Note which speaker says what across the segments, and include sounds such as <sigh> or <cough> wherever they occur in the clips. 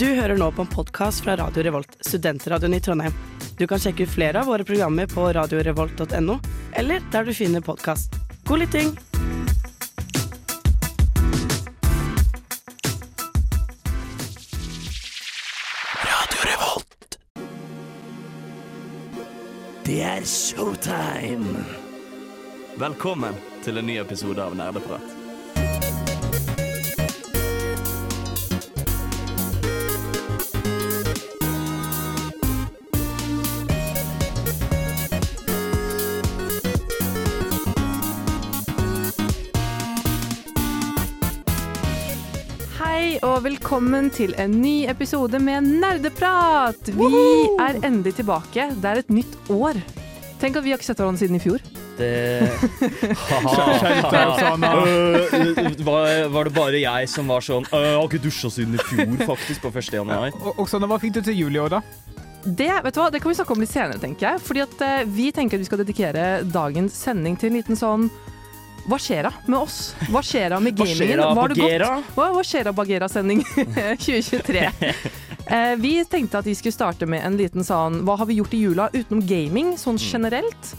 Speaker 1: Du hører nå på en podkast fra Radio Revolt, studentradioen i Trondheim. Du kan sjekke ut flere av våre programmer på radiorevolt.no, eller der du finner podkast. God lytting!
Speaker 2: Radio Revolt. Det er showtime! Velkommen til en ny episode av Nerdeprat.
Speaker 3: Velkommen til en ny episode med Nerdeprat! Vi er endelig tilbake. Det er et nytt år. Tenk at vi har ikke sett hverandre siden i fjor.
Speaker 2: Det <laughs> Øh, var, var det bare jeg som var sånn øh, Jeg har ikke dusja siden i fjor, faktisk, på 1. januar.
Speaker 4: Og, Oksana, hva fikk du til jul i år, da?
Speaker 3: Det vet du hva, det kan vi snakke om litt senere, tenker jeg. Fordi at eh, vi tenker at vi skal dedikere dagens sending til en liten sånn Hva skjer da med oss? Hva skjer da med gamingen?
Speaker 2: Hva skjer da,
Speaker 3: Hva gått?
Speaker 2: Bagheera?
Speaker 3: Hva, skjer da, Bagheera-sending 2023? Eh, vi tenkte at vi skulle starte med en liten sånn Hva har vi gjort i jula utenom gaming, sånn
Speaker 2: Mm.
Speaker 3: generelt?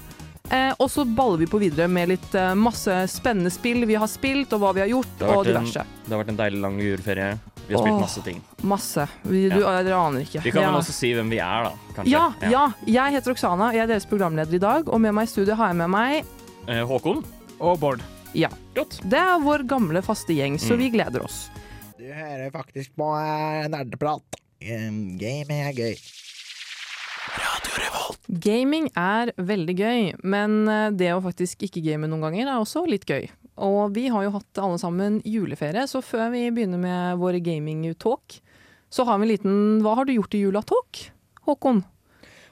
Speaker 3: Eh, og så baller vi på videre med litt eh, masse spennende spill vi har spilt, og hva vi har gjort,
Speaker 2: har
Speaker 3: og
Speaker 2: vært en- Det har vært en deilig lang juleferie. Vi har spilt
Speaker 3: Åh.
Speaker 2: masse ting.
Speaker 3: Masse. Vi, du, Dere aner ikke.
Speaker 2: Vi kan
Speaker 3: Ja.
Speaker 2: vel også si hvem vi er, da. Kanskje.
Speaker 3: ja, ja, jeg heter Oksana, jeg er deres programleder i dag, og med meg i studio har jeg med meg
Speaker 2: Eh, Håkon?
Speaker 4: Og Bård.
Speaker 3: Ja.
Speaker 2: Godt.
Speaker 3: Det er vår gamle faste gjeng, så
Speaker 2: Mm.
Speaker 3: vi gleder oss.
Speaker 5: Du hører faktisk på eh, nerdeprat. Um, Gaming er gøy.
Speaker 2: Radio Revolt.
Speaker 3: Gaming er veldig gøy, men eh, det å faktisk ikke game noen ganger er også litt gøy. Og vi har jo hatt alle sammen juleferie, så før vi begynner med våre gaming-talk, så har vi en liten Hva har du gjort i jula-talk? Håkon?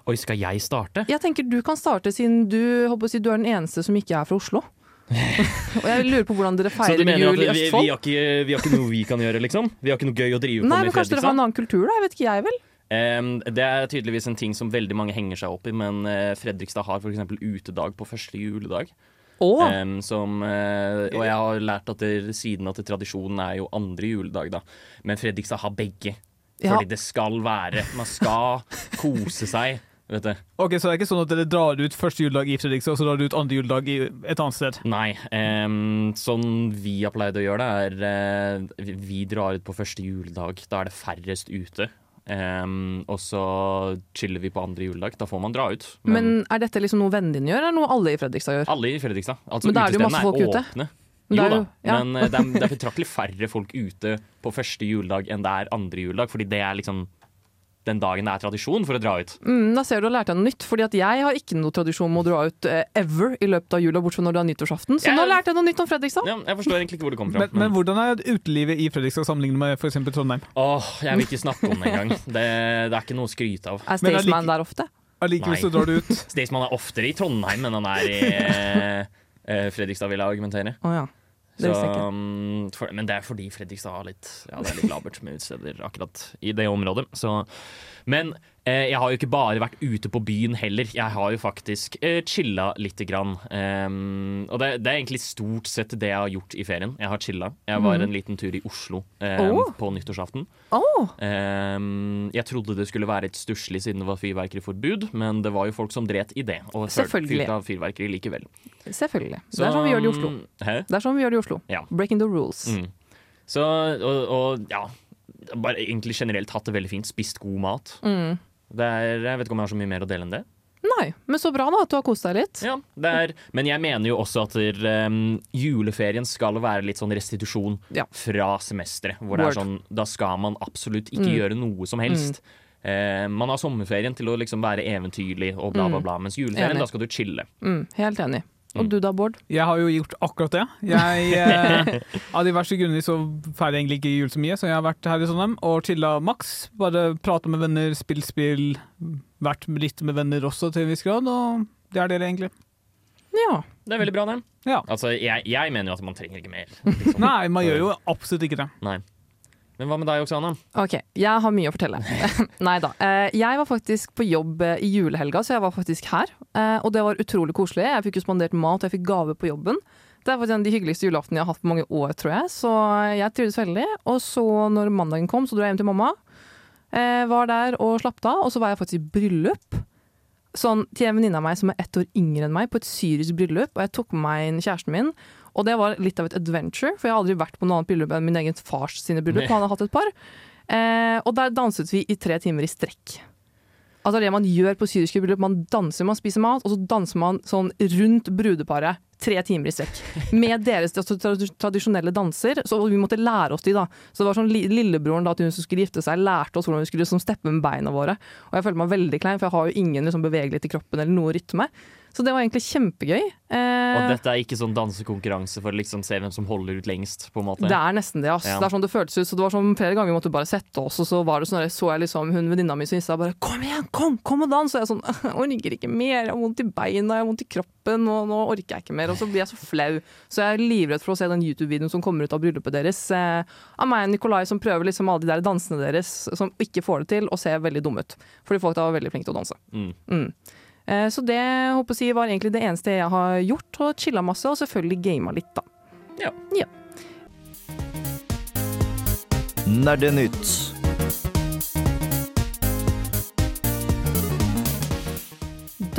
Speaker 2: Oi, skal jeg starte?
Speaker 3: Jeg tenker du kan starte, siden du, håper å si, du er den eneste som ikke er fra Oslo. Og jeg lurer på hvordan dere
Speaker 2: Så du
Speaker 3: feirer
Speaker 2: mener
Speaker 3: jul
Speaker 2: at
Speaker 3: i
Speaker 2: vi, vi,
Speaker 3: Østfold?
Speaker 2: har ikke, vi har ikke noe vi kan gjøre, liksom? Vi har ikke noe gøy å drive på
Speaker 3: Nei,
Speaker 2: med
Speaker 3: men
Speaker 2: i
Speaker 3: kanskje dere har en annen kultur, da? Jeg vet ikke jeg, vel?
Speaker 2: Um, det er tydeligvis en ting som veldig mange henger seg opp i, men uh, Fredrikstad har f.eks. utedag på første juledag.
Speaker 3: Oh.
Speaker 2: Um, som, uh, og jeg har lært at det, siden at det, tradisjonen er jo andre juledag, da. Men Fredrikstad har begge.
Speaker 3: Ja.
Speaker 2: Fordi det skal være. Man skal kose seg, vet du.
Speaker 4: Ok, Så det er ikke sånn at dere drar ut første juledag i Fredrikstad, og så drar du ut andre juledag i et annet sted?
Speaker 2: Nei. Um, sånn vi har pleid å gjøre det, er uh, vi- drar ut på første juledag. Da er det færrest ute. Um, og så chiller vi på andre juledag. Da får man dra ut.
Speaker 3: Men er dette liksom noe vennene dine gjør, eller noe alle i Fredrikstad gjør?
Speaker 2: Alle i Fredrikstad. Altså,
Speaker 3: Men da er det jo masse folk ute.
Speaker 2: åpne. Jo da,
Speaker 3: ja.
Speaker 2: men eh, det er, det er betraktelig færre folk ute på første juledag enn det er andre juledag, fordi det er liksom den dagen det er tradisjon for å dra ut.
Speaker 3: Mm, da ser du du har lært deg noe nytt, fordi at jeg har ikke noe tradisjon med å dra ut eh, ever i løpet av jula, bortsett fra når det er nyttårsaften. Så
Speaker 2: Ja.
Speaker 3: nå lærte jeg noe nytt om Fredrikstad.
Speaker 2: Ja, jeg forstår egentlig ikke hvor det kommer fra.
Speaker 4: Men, men hvordan er utelivet i Fredrikstad sammenlignet med f.eks. Trondheim?
Speaker 2: Åh, jeg vil ikke snakke om det engang. Det, det er ikke noe å skryte av.
Speaker 3: Er Staysman
Speaker 4: like,
Speaker 3: der ofte?
Speaker 4: Allikevel så drar du ut. <laughs>
Speaker 2: Staysman er oftere i Trondheim enn han er i eh, eh, Fredrikstad, vil jeg argumentere.
Speaker 3: Oh, ja.
Speaker 2: Så, um, for, men det er fordi Fredrikstad har litt Ja, det er litt labert med utesteder akkurat i det området. Så, men eh, jeg har jo ikke bare vært ute på byen heller. Jeg har jo faktisk eh, chilla lite grann. Um, og det, det er egentlig stort sett det jeg har gjort i ferien. Jeg har chilla. Jeg var en liten tur i Oslo
Speaker 3: um, oh.
Speaker 2: På nyttårsaften.
Speaker 3: Oh.
Speaker 2: Um, jeg trodde det skulle være et stusslig siden det var fyrverkeriforbud, men det var jo folk som dret i det. Og fyrte av fyrverkeri likevel.
Speaker 3: Selvfølgelig. Det er sånn vi gjør det i Oslo.
Speaker 2: Hæ?
Speaker 3: Det er sånn vi gjør det i Oslo.
Speaker 2: Ja.
Speaker 3: Breaking the rules.
Speaker 2: Mm. Så, og, og ja Bare egentlig generelt hatt det veldig fint. Spist god mat.
Speaker 3: Mm.
Speaker 2: Det er, jeg vet ikke om jeg har så mye mer å dele enn det.
Speaker 3: Nei, men så bra da at du har kost deg litt.
Speaker 2: Ja, det er, men jeg mener jo også at der, um, juleferien skal være litt sånn restitusjon
Speaker 3: Ja.
Speaker 2: fra semesteret. Hvor det er sånn, da skal man absolutt ikke
Speaker 3: Mm.
Speaker 2: gjøre noe som helst. Eh, man har sommerferien til å liksom være eventyrlig og bla, bla,
Speaker 3: Mm.
Speaker 2: bla. Mens juleferien,
Speaker 3: Enig.
Speaker 2: da skal du chille.
Speaker 3: Mm, helt enig. Og
Speaker 2: Mm.
Speaker 3: du da, Bård?
Speaker 4: Jeg har jo gjort akkurat det. Jeg, <laughs> eh, av diverse grunner så feirer jeg egentlig ikke jul så mye, så jeg har vært her i Trondheim og chilla maks. Bare prata med venner, spilt spill. Vært litt med venner også til en viss grad, og det er det egentlig.
Speaker 3: Ja.
Speaker 2: Det er veldig bra, det.
Speaker 4: Ja.
Speaker 2: Altså, jeg, jeg mener jo at man trenger ikke mer. Liksom.
Speaker 4: Nei, man gjør jo <laughs> absolutt ikke det.
Speaker 2: Nei. Men hva med deg, Oksana?
Speaker 3: Ok, jeg har mye å fortelle. <laughs> Nei da. Eh, Jeg var faktisk på jobb eh, i julehelga, så jeg var faktisk her. Eh, Og det var utrolig koselig. Jeg fikk jo spandert mat, og jeg fikk gave på jobben. Det er faktisk en av de hyggeligste julaftene jeg har hatt på mange år, tror jeg. Så jeg trivdes veldig. Og så når mandagen kom, så dro jeg hjem til mamma. Var der og slappet av, og så var jeg faktisk i bryllup. Sånn til en venninne av meg som er ett år yngre enn meg, på et syrisk bryllup. Og jeg tok med meg kjæresten min. Og det var litt av et adventure, for jeg har aldri vært på noe annet bryllup enn min egen fars sine bryllup. Han har hatt et par. Eh, og der danset vi i tre timer i strekk. Altså det man gjør på syriske bryllup. Man danser, man spiser mat, og så danser man sånn rundt brudeparet. Tre timer i strekk. Med deres tra- tradisjonelle danser. Så vi måtte lære oss de, da. Så det var sånn li- Lillebroren da, til hun som skulle gifte seg, lærte oss hvordan vi skulle liksom, steppe med beina våre. Og jeg følte meg veldig klein, for jeg har jo ingen liksom, bevegelighet i kroppen eller noe rytme. Så det var egentlig kjempegøy. Eh,
Speaker 2: Og dette er ikke sånn dansekonkurranse for å liksom se hvem som holder ut lengst, på en måte.
Speaker 3: Det er nesten det, ass.
Speaker 2: Ja.
Speaker 3: Det er sånn det føltes ut. Så det var sånn flere ganger vi måtte bare sette oss, og så var det sånn der, så jeg liksom hun venninna mi som sa bare 'kom igjen, kom, kom og dans'. Og jeg sånn <laughs> 'jeg orker ikke mer, jeg har vondt i beina, jeg har vondt i kroppen, og nå orker jeg ikke mer'. Og så blir jeg så flau. Så jeg er livredd for å se den YouTube-videoen som kommer ut av bryllupet deres, eh, av meg og Nikolai som prøver liksom alle de der dansene deres, som ikke får det til, og ser veldig dumme ut. Fordi folk da var veldig flinke til å danse.
Speaker 2: Mm.
Speaker 3: Mm. Eh, Så det håper jeg, var egentlig det eneste jeg har gjort, og chilla masse, og selvfølgelig gama litt, da. Ja.
Speaker 6: Nerdenytt.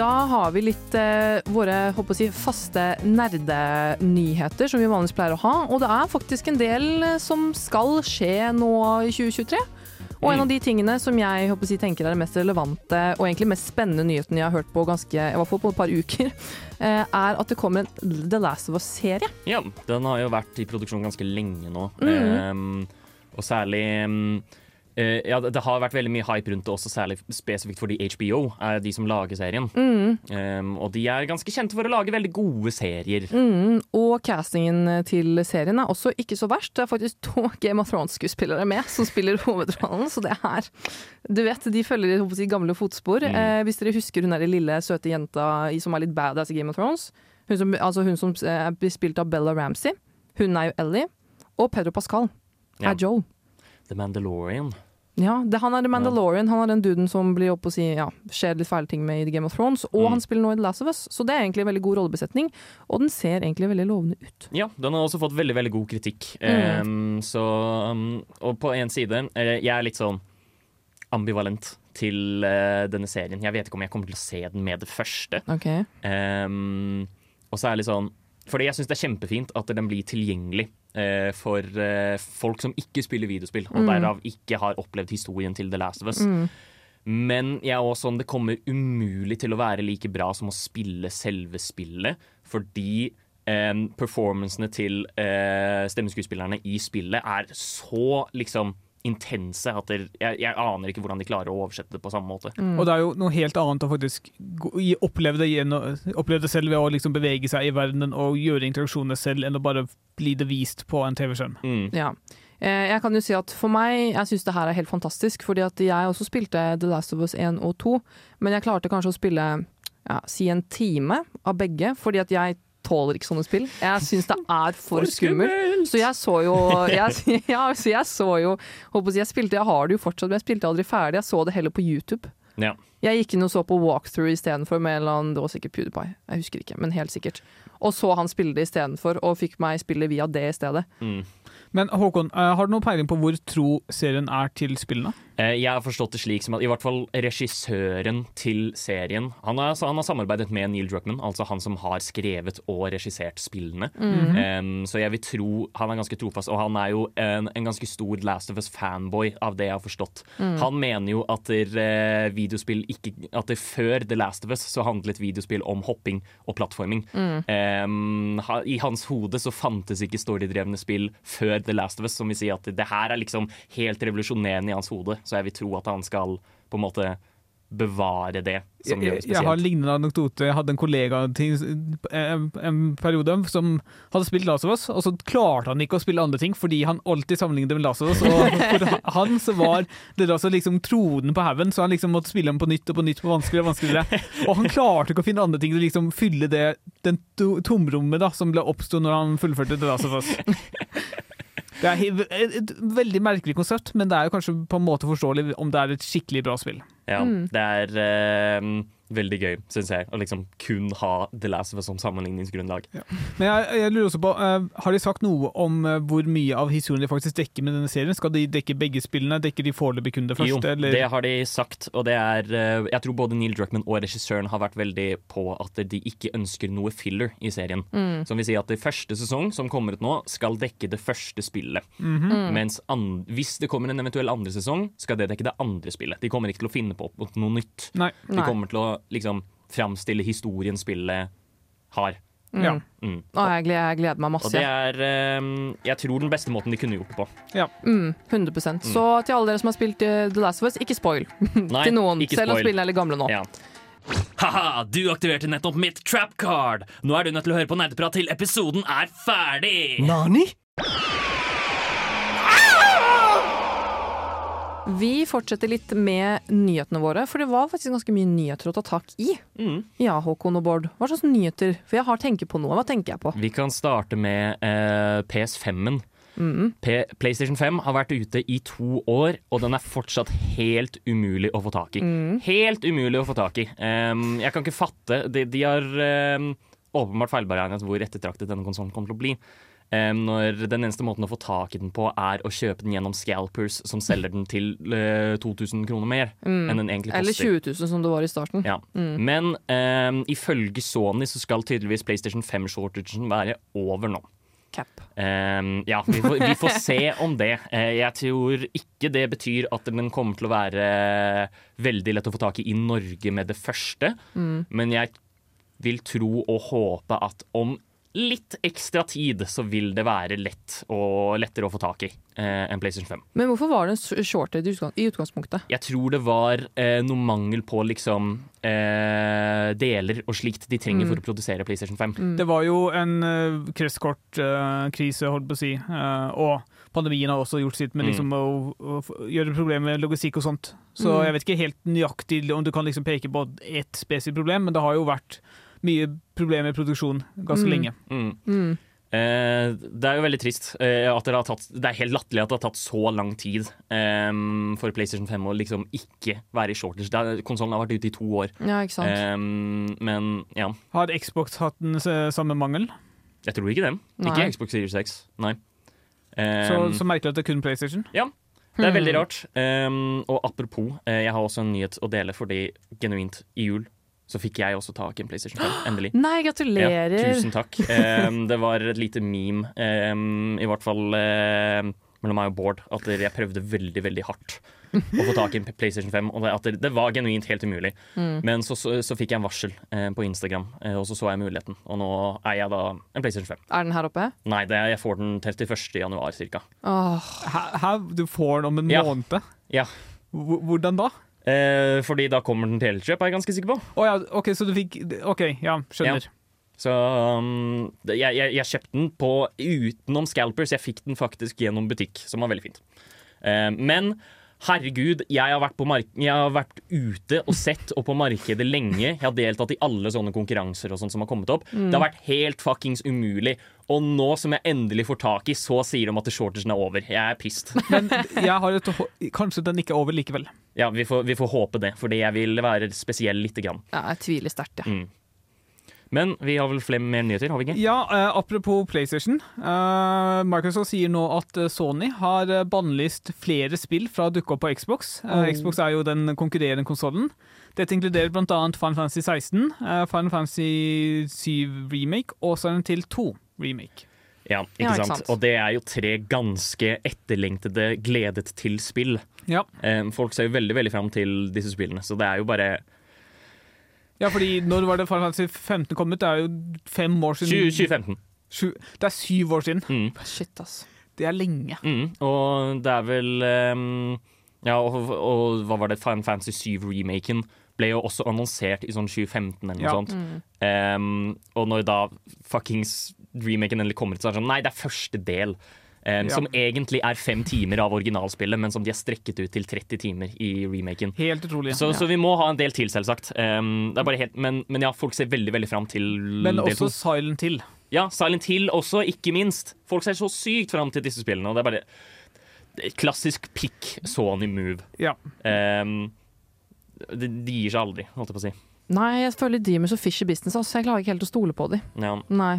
Speaker 3: Da har vi litt eh, våre håper å si, faste nerdenyheter som vi vanligvis pleier å ha. Og det er faktisk en del eh, som skal skje nå i 2023. Og en av de tingene som jeg håper si, tenker er det mest relevante og egentlig mest spennende nyheten jeg har hørt på ganske, i hvert fall på et par uker, <laughs> eh, er at det kommer en The Last of Us-serie.
Speaker 2: Ja, den har jo vært i produksjon ganske lenge nå.
Speaker 3: Mm.
Speaker 2: Ehm, og særlig ehm, eh, Ja, det har vært veldig mye hype rundt det også, særlig spesifikt fordi HBO er de som lager serien.
Speaker 3: Mm.
Speaker 2: Um, og de er ganske kjente for å lage veldig gode serier.
Speaker 3: Mm, og castingen til serien er også ikke så verst. Det er faktisk to <laughs> Game of Thrones-skuespillere med som spiller hovedrollen, så det er Du vet, de følger si, gamle fotspor.
Speaker 2: Mm.
Speaker 3: Uh, hvis dere husker hun der lille, søte jenta som er litt badass i Game of Thrones. Hun som, altså hun som eh, blir spilt av Bella Ramsey. Hun er jo Ellie. Og Pedro Pascal
Speaker 2: Ja.
Speaker 3: er Joel.
Speaker 2: The Mandalorian.
Speaker 3: Ja, det, han er The Mandalorian. Han er den duden som blir opp og sier ja, skjer litt fæle ting med i Game of Thrones. Og
Speaker 2: Mm.
Speaker 3: han spiller nå i The Last of Us, så det er egentlig en veldig god rollebesetning. Og den ser egentlig veldig lovende ut.
Speaker 2: Ja, den har også fått veldig veldig god kritikk.
Speaker 3: Mm.
Speaker 2: Um, så, um, og på en side eh, Jeg er litt sånn ambivalent til uh, denne serien. Jeg vet ikke om jeg kommer til å se den med det første.
Speaker 3: Okay.
Speaker 2: Um, og så er det litt sånn Fordi jeg syns det er kjempefint at den blir tilgjengelig for eh, folk som ikke spiller videospill, og
Speaker 3: Mm.
Speaker 2: derav ikke har opplevd historien til The Last of Us.
Speaker 3: Mm.
Speaker 2: Men jeg er også sånn, det kommer umulig til å være like bra som å spille selve spillet, fordi eh, performancene til eh, stemmeskuespillerne i spillet er så liksom intense at det, jeg, jeg aner ikke hvordan de klarer å oversette det på samme måte.
Speaker 3: Mm.
Speaker 4: Og det er jo noe helt annet å faktisk oppleve det, gjennom, oppleve det selv ved å liksom bevege seg i verdenen og gjøre interaksjoner selv, enn å bare bli det vist på en TV-skjerm.
Speaker 2: Mm.
Speaker 3: Ja. Eh, Jeg kan jo si at For meg, jeg syns det her er helt fantastisk. Fordi at jeg også spilte The Last of Us 1 og 2, men jeg klarte kanskje å spille ja, si en time av begge, fordi at jeg tåler ikke sånne spill. Jeg syns det er for, skummelt. Så jeg så jo jeg, <laughs> ja, så jeg så jo håper jeg, spilte, jeg har det jo fortsatt, men jeg spilte aldri ferdig. Jeg så det heller på YouTube.
Speaker 2: Ja.
Speaker 3: Jeg gikk inn og så på walkthrough istedenfor med en eller annen Det var sikkert PewDiePie, jeg husker ikke, men helt sikkert. Og så han spille det istedenfor, og fikk meg spille via det i stedet.
Speaker 2: Mm.
Speaker 4: Men Håkon, eh, har du noen peiling på hvor tro serien er til spillene?
Speaker 2: Eh, Jeg har forstått det slik som at i hvert fall regissøren til serien Han har, han har samarbeidet med Neil Druckmann, altså han som har skrevet og regissert spillene.
Speaker 3: Mm.
Speaker 2: Um, så jeg vil tro han er ganske trofast, og han er jo en, en ganske stor Last of Us-fanboy, av det jeg har forstått.
Speaker 3: Mm.
Speaker 2: Han mener jo at der, eh, videospill ikke At det før The Last of Us så handlet videospill om hopping og plattforming.
Speaker 3: Mm.
Speaker 2: Um, I hans hode så fantes ikke storydrevne spill før The Last of Us, som vil si at det her er liksom helt revolusjonerende i hans hode. Så jeg vil tro at han skal på en måte bevare det som gjør det
Speaker 4: Jeg, jeg har
Speaker 2: spesielt.
Speaker 4: lignende anekdote. Jeg hadde en kollega en, en periode som hadde spilt Last of Us, og så klarte han ikke å spille andre ting fordi han alltid sammenlignet det med Last of Us. Og <laughs> for han så var det da så liksom tronen på haugen, så han liksom måtte spille den på nytt og på nytt på vanskeligere og vanskeligere. Og han klarte ikke å finne andre ting til å liksom fylle det den tomrommet da som ble oppsto når han fullførte The Last of Us. Det er et, veldig merkelig konsept, men det er jo kanskje på en måte forståelig om det er et skikkelig bra spill.
Speaker 2: Ja,
Speaker 3: Mm.
Speaker 2: det er eh, veldig gøy, syns jeg, å liksom kun ha The Last of Us som sammenligningsgrunnlag.
Speaker 4: Men jeg, jeg lurer også på, uh, Har de sagt noe om uh, hvor mye av historien de faktisk dekker med denne serien? Skal de dekke begge spillene? Dekker de foreløpig kun det første?
Speaker 2: jo,
Speaker 4: eller?
Speaker 2: det har de sagt, og det er uh, Jeg tror både Neil Druckmann og regissøren har vært veldig på at de ikke ønsker noe filler i serien. Som vil si at det første sesong som kommer ut nå, skal dekke det første spillet.
Speaker 4: Mhm.
Speaker 2: Mens an hvis det kommer en eventuell andre sesong, skal det dekke det andre spillet. De kommer ikke til å finne på noe nytt.
Speaker 4: Nei.
Speaker 2: De kommer til å liksom framstille historien spillet har.
Speaker 4: Ja.
Speaker 2: Mm.
Speaker 3: Å, jeg, gleder, jeg gleder meg
Speaker 2: Og
Speaker 3: masse.
Speaker 2: det er eh, Jeg tror den beste måten de kunne gjort det på.
Speaker 3: Mm, 100% Så til alle dere som har spilt eh, The Last of Us, ikke spoil <laughs>
Speaker 2: Nei,
Speaker 3: til noen.
Speaker 2: ikke
Speaker 3: Selv om spillene er litt gamle nå.
Speaker 2: Ja. Ha-ha, du aktiverte nettopp mitt trap card! Nå er du nødt til å høre på nerdeprat til episoden er ferdig!
Speaker 5: Nani?
Speaker 3: Vi fortsetter litt med nyhetene våre, for det var faktisk ganske mye nyheter å ta tak i.
Speaker 2: Mm.
Speaker 3: Ja, Håkon og Bård. Hva slags nyheter? For jeg har tenkt på noe. Hva tenker jeg på?
Speaker 2: Vi kan starte med eh, PS5-en.
Speaker 3: Mm.
Speaker 2: PlayStation 5 har vært ute i to år, og den er fortsatt helt umulig å få tak i.
Speaker 3: Mm.
Speaker 2: Helt umulig å få tak i. Um, jeg kan ikke fatte De, de har um, åpenbart feilberegnet hvor ettertraktet denne konsollen kommer til å bli. Em, når den eneste måten å få tak i den på, er å kjøpe den gjennom scalpers som selger den til eh, 2000 kroner mer enn den egentlig koster.
Speaker 3: Mm. Eller 20 000, som det var i starten.
Speaker 2: Ja. Men um, ifølge Sony så skal tydeligvis PlayStation 5-shortagen være over nå.
Speaker 3: Cap.
Speaker 2: Ehm, ja, vi får, vi får se om det. Uh, jeg tror ikke det betyr at den kommer til å være veldig lett å få tak i i Norge med det første. Men jeg vil tro og håpe at om litt ekstra tid så vil det være lett og lettere å få tak i eh, enn PlayStation 5.
Speaker 3: Men hvorfor var det en shorted shortage i utgangspunktet?
Speaker 2: Jeg tror det var eh, noe mangel på liksom eh, deler og slikt de trenger for å produsere PlayStation 5.
Speaker 4: Det var jo en uh, kretskortkrise, holdt på å si. uh, og pandemien har også gjort sitt med
Speaker 2: Mm.
Speaker 4: liksom, å, å gjøre problemer med logistikk og sånt. Så
Speaker 3: Mm.
Speaker 4: jeg vet ikke helt nøyaktig om du kan liksom peke på ett spesifikt problem, men det har jo vært mye problemer med produksjon ganske
Speaker 3: Mm.
Speaker 4: lenge.
Speaker 2: Mm.
Speaker 3: Mm.
Speaker 2: Eh, det er jo veldig trist. eh, at det, har tatt, det er helt latterlig at det har tatt så lang tid eh, for PlayStation 5 å liksom ikke være i shortage. Konsollen har vært ute i to år.
Speaker 3: Ja, ikke sant.
Speaker 2: Eh, men ja,
Speaker 4: Har Xbox hatt den samme mangel?
Speaker 2: jeg tror ikke det. Ikke Xbox Series 6, Nei. Eh,
Speaker 4: Så, så merkelig at det er kun PlayStation. Ja.
Speaker 2: det er veldig
Speaker 3: Hmm.
Speaker 2: rart. Eh, og apropos, jeg har også en nyhet å dele, fordi genuint i jul så fikk jeg også tak i en PlayStation 5. <gasps> Endelig.
Speaker 3: Nei,
Speaker 2: Ja,
Speaker 3: gratulerer.
Speaker 2: tusen takk. Um, det var et lite meme, um, i hvert fall em, mellom meg og Bård, at jeg prøvde veldig veldig hardt å få tak i en PlayStation 5. Og at det, det var genuint helt umulig.
Speaker 3: Mm.
Speaker 2: Men så, så, så fikk jeg en varsel eh, på Instagram, eh, og så så jeg muligheten. Og nå er jeg da en PlayStation 5.
Speaker 3: Er den her oppe?
Speaker 2: Nei, det, jeg får den 31. januar cirka.
Speaker 3: Oh.
Speaker 4: Hæ? Du får den om en
Speaker 2: Ja.
Speaker 4: måned?
Speaker 2: Ja.
Speaker 4: Hvor- Hvordan da?
Speaker 2: Eh, fordi da kommer den til Elkjøp, er jeg ganske sikker på.
Speaker 4: Oh, ja, OK, så du fikk OK, ja, skjønner.
Speaker 2: Så um, jeg, jeg, jeg kjøpte den på utenom scalpers. Jeg fikk den faktisk gjennom butikk, som var veldig fint. Eh, men herregud, jeg har, vært på mark jeg har vært ute og sett og på markedet lenge. Jeg har deltatt i alle sånne konkurranser og sånt som har kommet opp. Det har vært helt fuckings umulig. Og nå som jeg endelig får tak i, så sier de at shortagen er over. Jeg er pissed.
Speaker 4: Men jeg har et, kanskje den ikke er over likevel.
Speaker 2: Ja, vi får, vi får håpe det, fordi jeg vil være spesiell lite grann.
Speaker 3: ja, jeg tviler sterkt, jeg.
Speaker 2: Mm. Men vi har vel flere mer nyheter, har vi ikke?
Speaker 4: Ja, uh, apropos PlayStation. Uh, Microsoft sier nå at eh, Sony har bannlyst flere spill fra å dukke opp på Xbox. Uh,
Speaker 3: Oh.
Speaker 4: Xbox er jo den konkurrerende konsollen. Dette inkluderer bl.a. Final Fantasy 16, uh, Final Fantasy 7 Remake og Silent til 2 Remake.
Speaker 2: Ja, ikke,
Speaker 3: Ja, ikke
Speaker 2: sant? Og det er jo tre ganske etterlengtede gledet til spill.
Speaker 4: Ja.
Speaker 2: Eh, folk ser jo veldig veldig fram til disse spillene, så det er jo bare
Speaker 4: ja, fordi når var det Final Fantasy 15 kom ut? Det er jo fem år siden.
Speaker 2: 2015.
Speaker 4: Det er syv år siden.
Speaker 2: Mm.
Speaker 3: Shit, ass.
Speaker 4: Det er lenge.
Speaker 2: Mm. Og det er vel um, Ja, og, og hva var det? Final Fantasy 7-remaken ble jo også annonsert i sånn 2015 eller noe
Speaker 4: Ja.
Speaker 2: sånt. Ehm, og når da fuckings remaken endelig kommer ut, så er det sånn Nei, det er første del. Ehm,
Speaker 4: Ja.
Speaker 2: Som egentlig er fem timer av originalspillet, men som de har strekket ut til 30 timer i remaken.
Speaker 4: Helt utrolig.
Speaker 2: Så, så vi må ha en del til, selvsagt. Um, det er bare helt, men, men ja, folk ser veldig veldig fram til
Speaker 4: Men
Speaker 2: del
Speaker 4: også
Speaker 2: to.
Speaker 4: Silent Hill.
Speaker 2: Ja, Silent Hill også, ikke minst. Folk ser så sykt fram til disse spillene. Og det er bare det klassisk pick Sony move.
Speaker 4: Ja.
Speaker 2: Um, de, de gir seg aldri, holdt jeg på å si.
Speaker 3: Nei, jeg føler de med så fishy business, altså. Jeg klarer ikke helt å stole på dem.
Speaker 2: Ja.
Speaker 3: Nei.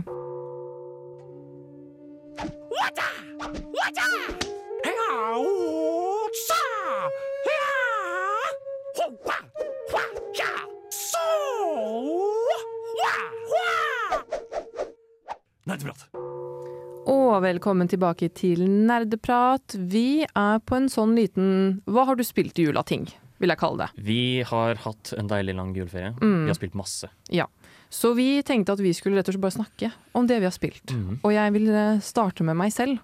Speaker 2: Nerdeprat.
Speaker 3: Og velkommen tilbake til Nerdeprat. Vi er på en sånn liten Hva har du spilt i jula, ting? Vil jeg kalle det.
Speaker 2: Vi har hatt en deilig lang juleferie.
Speaker 3: Mm.
Speaker 2: Vi har spilt masse.
Speaker 3: Ja. Så vi tenkte at vi skulle rett og slett bare snakke om det vi har spilt.
Speaker 2: Mm.
Speaker 3: Og jeg vil eh, starte med meg selv.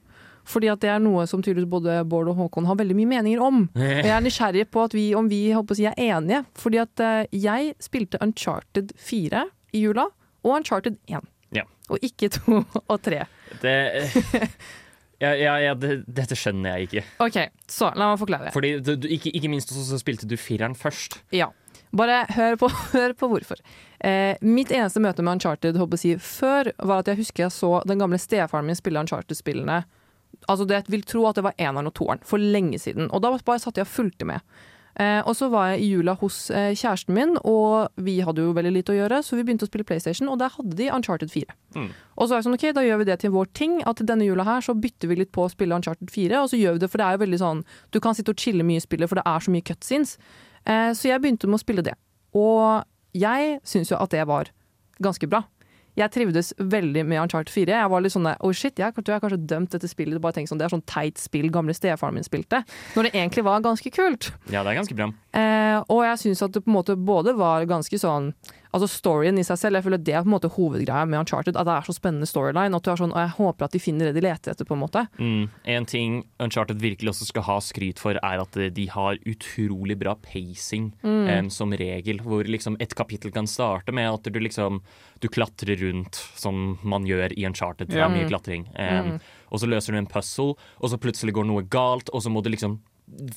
Speaker 3: Fordi at det er noe som tydeligvis både Bård og Håkon har veldig mye meninger om. <laughs> Og jeg er nysgjerrig på at vi, om vi håper er enige. Fordi at eh, jeg spilte Uncharted 4 i jula, og Uncharted 1.
Speaker 2: Ja.
Speaker 3: Og ikke 2 <laughs> og 3.
Speaker 2: Det <laughs> ja, ja, ja, det, dette skjønner jeg ikke.
Speaker 3: OK, så la meg forklare.
Speaker 2: Fordi du, du, ikke, ikke minst så, spilte du fireren først.
Speaker 3: Ja. Bare hør på, hør på hvorfor. Eh, mitt eneste møte med Uncharted håper jeg før var at jeg husker jeg så den gamle stefaren min spille Uncharted-spillene. Altså det, jeg vil tro at det var eneren og toeren, for lenge siden. Og da bare satt jeg og fulgte med. Eh, og så var jeg i jula hos eh, kjæresten min, og vi hadde jo veldig lite å gjøre, så vi begynte å spille PlayStation, og der hadde de Uncharted 4.
Speaker 2: Mm.
Speaker 3: Og så var jeg sånn, ok, da gjør vi det til vår ting, at denne jula her så bytter vi litt på å spille Uncharted 4, og så gjør vi det, for det er jo veldig sånn, du kan sitte og chille mye i spillet, for det er så mye cutscenes. Eh, så jeg begynte med å spille det. Og jeg syns jo at det var ganske bra. Jeg trivdes veldig med Uncharted 4. Jeg var litt sånn oh shit, jeg tror jeg er kanskje dømt dette spillet. Bare tenk sånn, Det er sånn teit spill gamle stefaren min spilte. Når det egentlig var ganske kult.
Speaker 2: Ja, det er ganske bra.
Speaker 3: Eh, og jeg syns at det på en måte både var ganske sånn Altså storyen i seg selv, jeg føler det er på en måte hovedgreia med Uncharted. At det er så spennende storyline. At du er sånn, og jeg håper at de finner det de leter etter, på en måte.
Speaker 2: Mm. En ting Uncharted virkelig også skal ha skryt for, er at de har utrolig bra pacing em, som regel. Hvor liksom et kapittel kan starte med at du liksom Du klatrer rundt som man gjør i Uncharted. Det er mye klatring. Em, Og så løser du en puzzle, og så plutselig går noe galt, og så må du liksom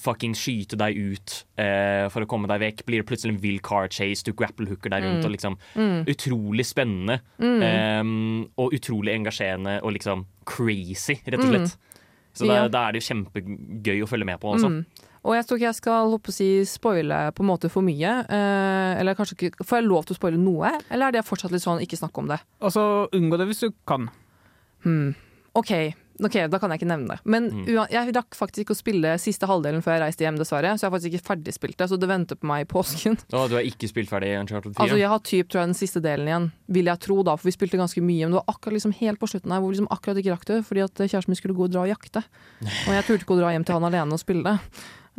Speaker 2: fucking skyte deg ut eh, for å komme deg vekk. Blir det plutselig en vill car chase, du grapple-hooker deg rundt. og liksom Utrolig spennende. em, og utrolig engasjerende og liksom crazy, rett og slett. Så da,
Speaker 3: Ja.
Speaker 2: da er det jo kjempegøy å følge med på også.
Speaker 3: Mm. Og jeg tror ikke jeg skal håper å si, spoile på en måte for mye. Eh, eller kanskje ikke Får jeg lov til å spoile noe, eller er det fortsatt litt sånn ikke snakke om det?
Speaker 4: Altså, unngå det hvis du kan.
Speaker 3: Hmm. OK, ok, da kan jeg ikke nevne det. Men
Speaker 2: Mm.
Speaker 3: jeg rakk faktisk ikke å spille siste halvdelen før jeg reiste hjem, dessverre. Så jeg har faktisk ikke ferdigspilt det, så det venter på meg i påsken.
Speaker 2: Og du har ikke spilt ferdig Uncharted 4?
Speaker 3: Altså, jeg har typ, tror jeg, den siste delen igjen, vil jeg tro, da, for vi spilte ganske mye. Men det var akkurat liksom helt på slutten her hvor vi liksom akkurat ikke rakk det, fordi at kjæresten min skulle gå og dra og jakte. Og jeg turte ikke å dra hjem til han alene og spille det.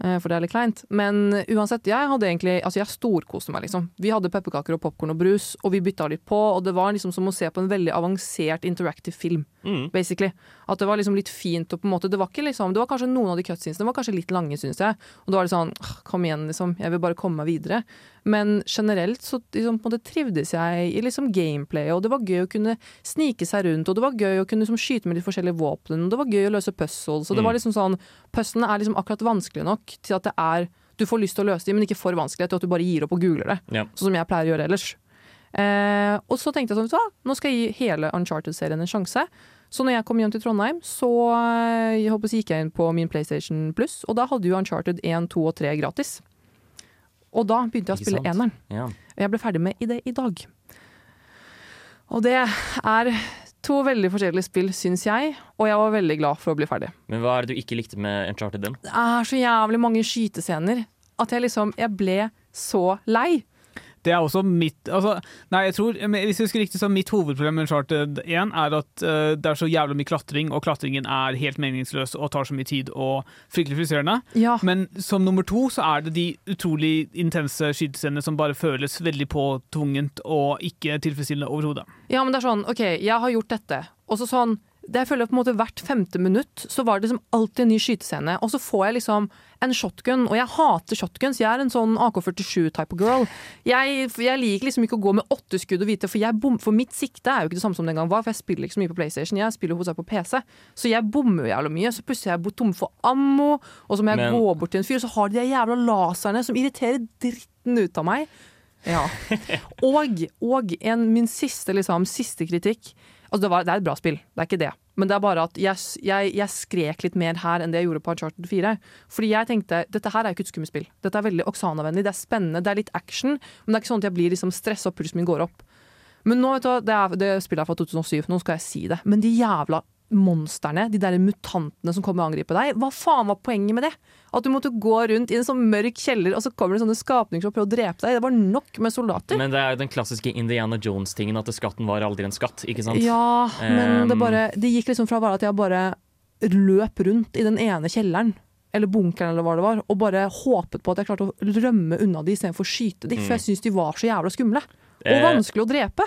Speaker 3: Eh, For det er litt kleint. Men uansett, jeg hadde egentlig Altså, jeg storkoste meg, liksom. Vi hadde pepperkaker og popkorn og brus, og vi bytta litt på, og det var liksom som å se på en veldig avansert interactive film,
Speaker 2: Mm.
Speaker 3: basically. At det var liksom litt fint og på en måte Det var ikke liksom Det var kanskje noen av de cutscenesene var kanskje litt lange, syns jeg. Og da var det sånn Kom igjen, liksom. Jeg vil bare komme meg videre. Men generelt så liksom, trivdes jeg i liksom gameplayet, og det var gøy å kunne snike seg rundt, og det var gøy å kunne liksom skyte med litt forskjellige våpen, og det var gøy å løse puzzles, og det
Speaker 2: Mm.
Speaker 3: var liksom sånn Puzzlene er liksom akkurat vanskelig nok til at det er Du får lyst til å løse dem, men ikke for vanskelig til at du bare gir opp og googler det.
Speaker 2: Ja.
Speaker 3: Sånn som jeg pleier å gjøre ellers. Eh, og så tenkte jeg sånn, hva, nå skal jeg gi hele Uncharted-serien en sjanse. Så når jeg kom hjem til Trondheim, så eh, jeg håper gikk jeg inn på min PlayStation Plus, og da hadde jo Uncharted 1, 2 og 3 gratis. Og da begynte jeg å spille eneren.
Speaker 2: Ja.
Speaker 3: Og jeg ble ferdig med i det i dag. Og det er to veldig forskjellige spill, syns jeg, og jeg var veldig glad for å bli ferdig.
Speaker 2: Men hva er det du ikke likte med Uncharted den?
Speaker 3: Det er så jævlig mange skytescener at jeg liksom Jeg ble så lei.
Speaker 4: Det er også mitt altså, Nei, jeg tror Hvis jeg husker riktig, så mitt hovedproblem med Uncharted 1 er at uh, det er så jævlig mye klatring, og klatringen er helt meningsløs og tar så mye tid og fryktelig frustrerende.
Speaker 3: Ja.
Speaker 4: Men som nummer to så er det de utrolig intense skytescenene som bare føles veldig påtvungent og ikke tilfredsstillende overhodet.
Speaker 3: Ja, men det er sånn, ok, jeg har gjort dette, og så sånn, det jeg føler på en måte hvert femte minutt, så var det liksom alltid en ny skytescene, og så får jeg liksom en shotgun, og jeg hater shotguns, jeg er en sånn AK-47-type girl. Jeg, jeg liker liksom ikke å gå med åtte skudd og vite, for, jeg bom, for mitt sikte er jo ikke det samme som den gang var, for jeg spiller ikke så mye på Playstation, jeg spiller hovedsakelig på PC, så jeg bommer jo jævlig mye, så plutselig er jeg tom for ammo, og så må jeg
Speaker 2: Men-
Speaker 3: gå bort til en fyr, så har de de jævla laserne som irriterer dritten ut av meg. Ja. <laughs> Og, og en, min siste, liksom, siste kritikk. Altså, det, var, det er et bra spill, det er ikke det. Men det er bare at jeg, jeg, jeg skrek litt mer her enn det jeg gjorde på Uncharted 4. Fordi jeg tenkte dette her er ikke et skummespill. Dette er veldig Oksana-vennlig, det er spennende, det er litt action. Men det er ikke sånn at jeg blir liksom stressa og pulsen min går opp. Men nå, vet du, det, er, det spillet er fra 2007, nå skal jeg si det. Men de jævla monstrene, de der mutantene som kommer og angriper deg, hva faen var poenget med det? At du måtte gå rundt i en sånn mørk kjeller, og så kommer det sånne skapninger som prøver å drepe deg. Det var nok med soldater.
Speaker 2: Men det er jo den klassiske Indiana Jones-tingen at skatten var aldri en skatt, ikke sant?
Speaker 3: Ja, men det
Speaker 2: Um,
Speaker 3: bare Det gikk liksom fra bare at jeg bare løp rundt i den ene kjelleren, eller bunkeren eller hva det var, og bare håpet på at jeg klarte å rømme unna de istedenfor å skyte de, for jeg syns de var så jævla skumle. Og
Speaker 2: Mm. Eh,
Speaker 3: vanskelig å drepe.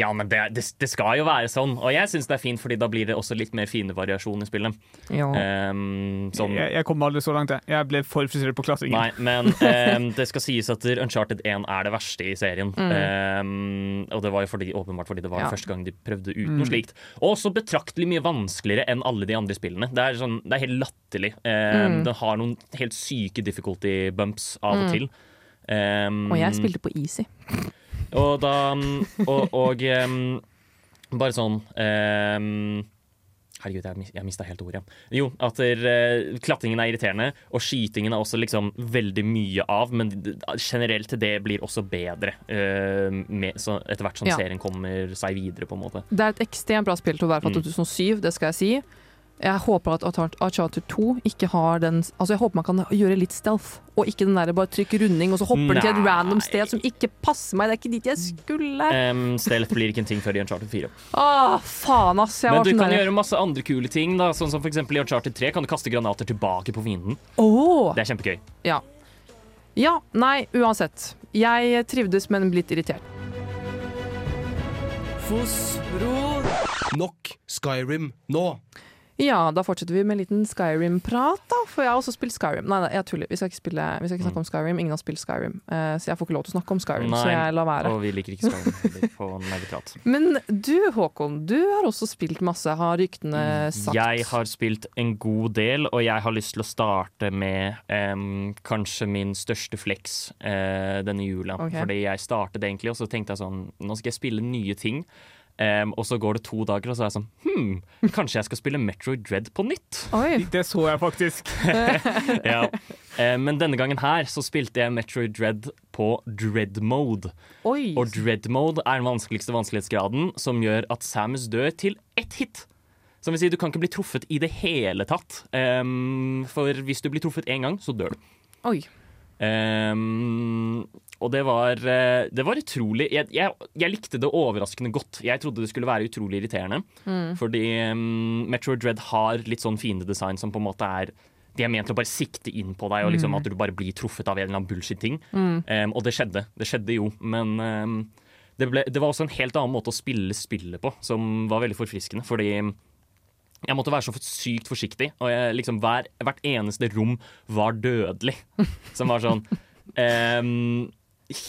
Speaker 2: Ja, men det, det, det skal jo være sånn, og jeg syns det er fint, fordi da blir det også litt mer fine variasjoner i spillet. Um, sånn
Speaker 4: Jeg, jeg kom aldri så langt, jeg. Jeg ble for frustrert på klassingen.
Speaker 2: Nei, men um, det skal sies at Uncharted 1 er det verste i serien. Ehm, og det var jo fordi, åpenbart fordi det var
Speaker 3: Ja.
Speaker 2: første gang de prøvde ut noe slikt. Og også betraktelig mye vanskeligere enn alle de andre spillene. Det er, sånn, det er helt latterlig. Mm. Den har noen helt syke difficulty bumps av og til. Ehm,
Speaker 3: Og jeg spilte på easy.
Speaker 2: Og da Og, og um, bare sånn um, Herregud, jeg, jeg mista helt ordet. Jo, at der, eh, klatringen er irriterende, og skytingen er også liksom veldig mye av, men generelt det blir også bedre uh, med, så etter hvert som
Speaker 3: Ja.
Speaker 2: serien kommer seg videre, på en måte.
Speaker 3: Det er et ekstremt bra spill til å være fra
Speaker 2: Mm.
Speaker 3: 2007, det skal jeg si. Jeg håper at Uncharted- Uncharted 2 ikke har den Altså jeg håper man kan gjøre litt stealth, og ikke den der bare trykke runding, og så hopper den til et random sted som ikke passer meg. Det er ikke dit jeg skulle.
Speaker 2: Um, Stealth blir ikke en ting før i Uncharted 4.
Speaker 3: Åh, faen, ass. Jeg
Speaker 2: Men du kan
Speaker 3: der-
Speaker 2: gjøre masse andre kule ting, da, sånn som for eksempel i Uncharted 3 kan du kaste granater tilbake på fienden.
Speaker 3: Oh.
Speaker 2: Det er kjempegøy.
Speaker 3: Ja. ja. Nei, uansett. Jeg trivdes, men blitt irritert.
Speaker 1: Foss, bror.
Speaker 6: Nok Skyrim nå.
Speaker 3: Ja, da fortsetter vi med en liten Skyrim-prat, da. For jeg har også spilt Skyrim. Nei, nei, jeg tuller. Vi skal ikke, spille, vi skal ikke snakke om Skyrim. Ingen har spilt Skyrim. Uh, så jeg får ikke lov til å snakke om Skyrim, så jeg lar være.
Speaker 2: Og vi liker ikke Skyrim <laughs> på nerdeprat.
Speaker 3: Men du, Håkon, du har også spilt masse, har ryktene sagt.
Speaker 2: Jeg har spilt en god del, og jeg har lyst til å starte med um, kanskje min største flex uh, denne jula.
Speaker 3: Okay.
Speaker 2: Fordi jeg startet egentlig, og så tenkte jeg sånn Nå skal jeg spille nye ting. Em, og så går det to dager, og så er jeg sånn Hm, kanskje jeg skal spille Metroid Dread på nytt?
Speaker 3: Oi.
Speaker 4: Det så jeg faktisk. <laughs>
Speaker 2: ja. um, men denne gangen her så spilte jeg Metroid Dread på Dread Mode.
Speaker 3: Oi.
Speaker 2: Og Dread Mode er den vanskeligste vanskelighetsgraden, som gjør at Samus dør til ett hit. Som vil si, du kan ikke bli truffet i det hele tatt. Um, for hvis du blir truffet én gang, så dør du.
Speaker 3: Oi.
Speaker 2: Em, og det var, eh, det var utrolig jeg, jeg, jeg likte det overraskende godt. Jeg trodde det skulle være utrolig irriterende. Fordi um, Metro Dread har litt sånn fiendedesign som på en måte er De er ment til å bare sikte inn på deg, og liksom at du bare blir truffet av en eller annen bullshit-ting. Em, og det skjedde. Det skjedde jo, men um, det, ble, det var også en helt annen måte å spille spillet på, som var veldig forfriskende. Fordi jeg måtte være så sykt forsiktig, og jeg, liksom, hver, hvert eneste rom var dødelig. <laughs> Som var sånn ehm,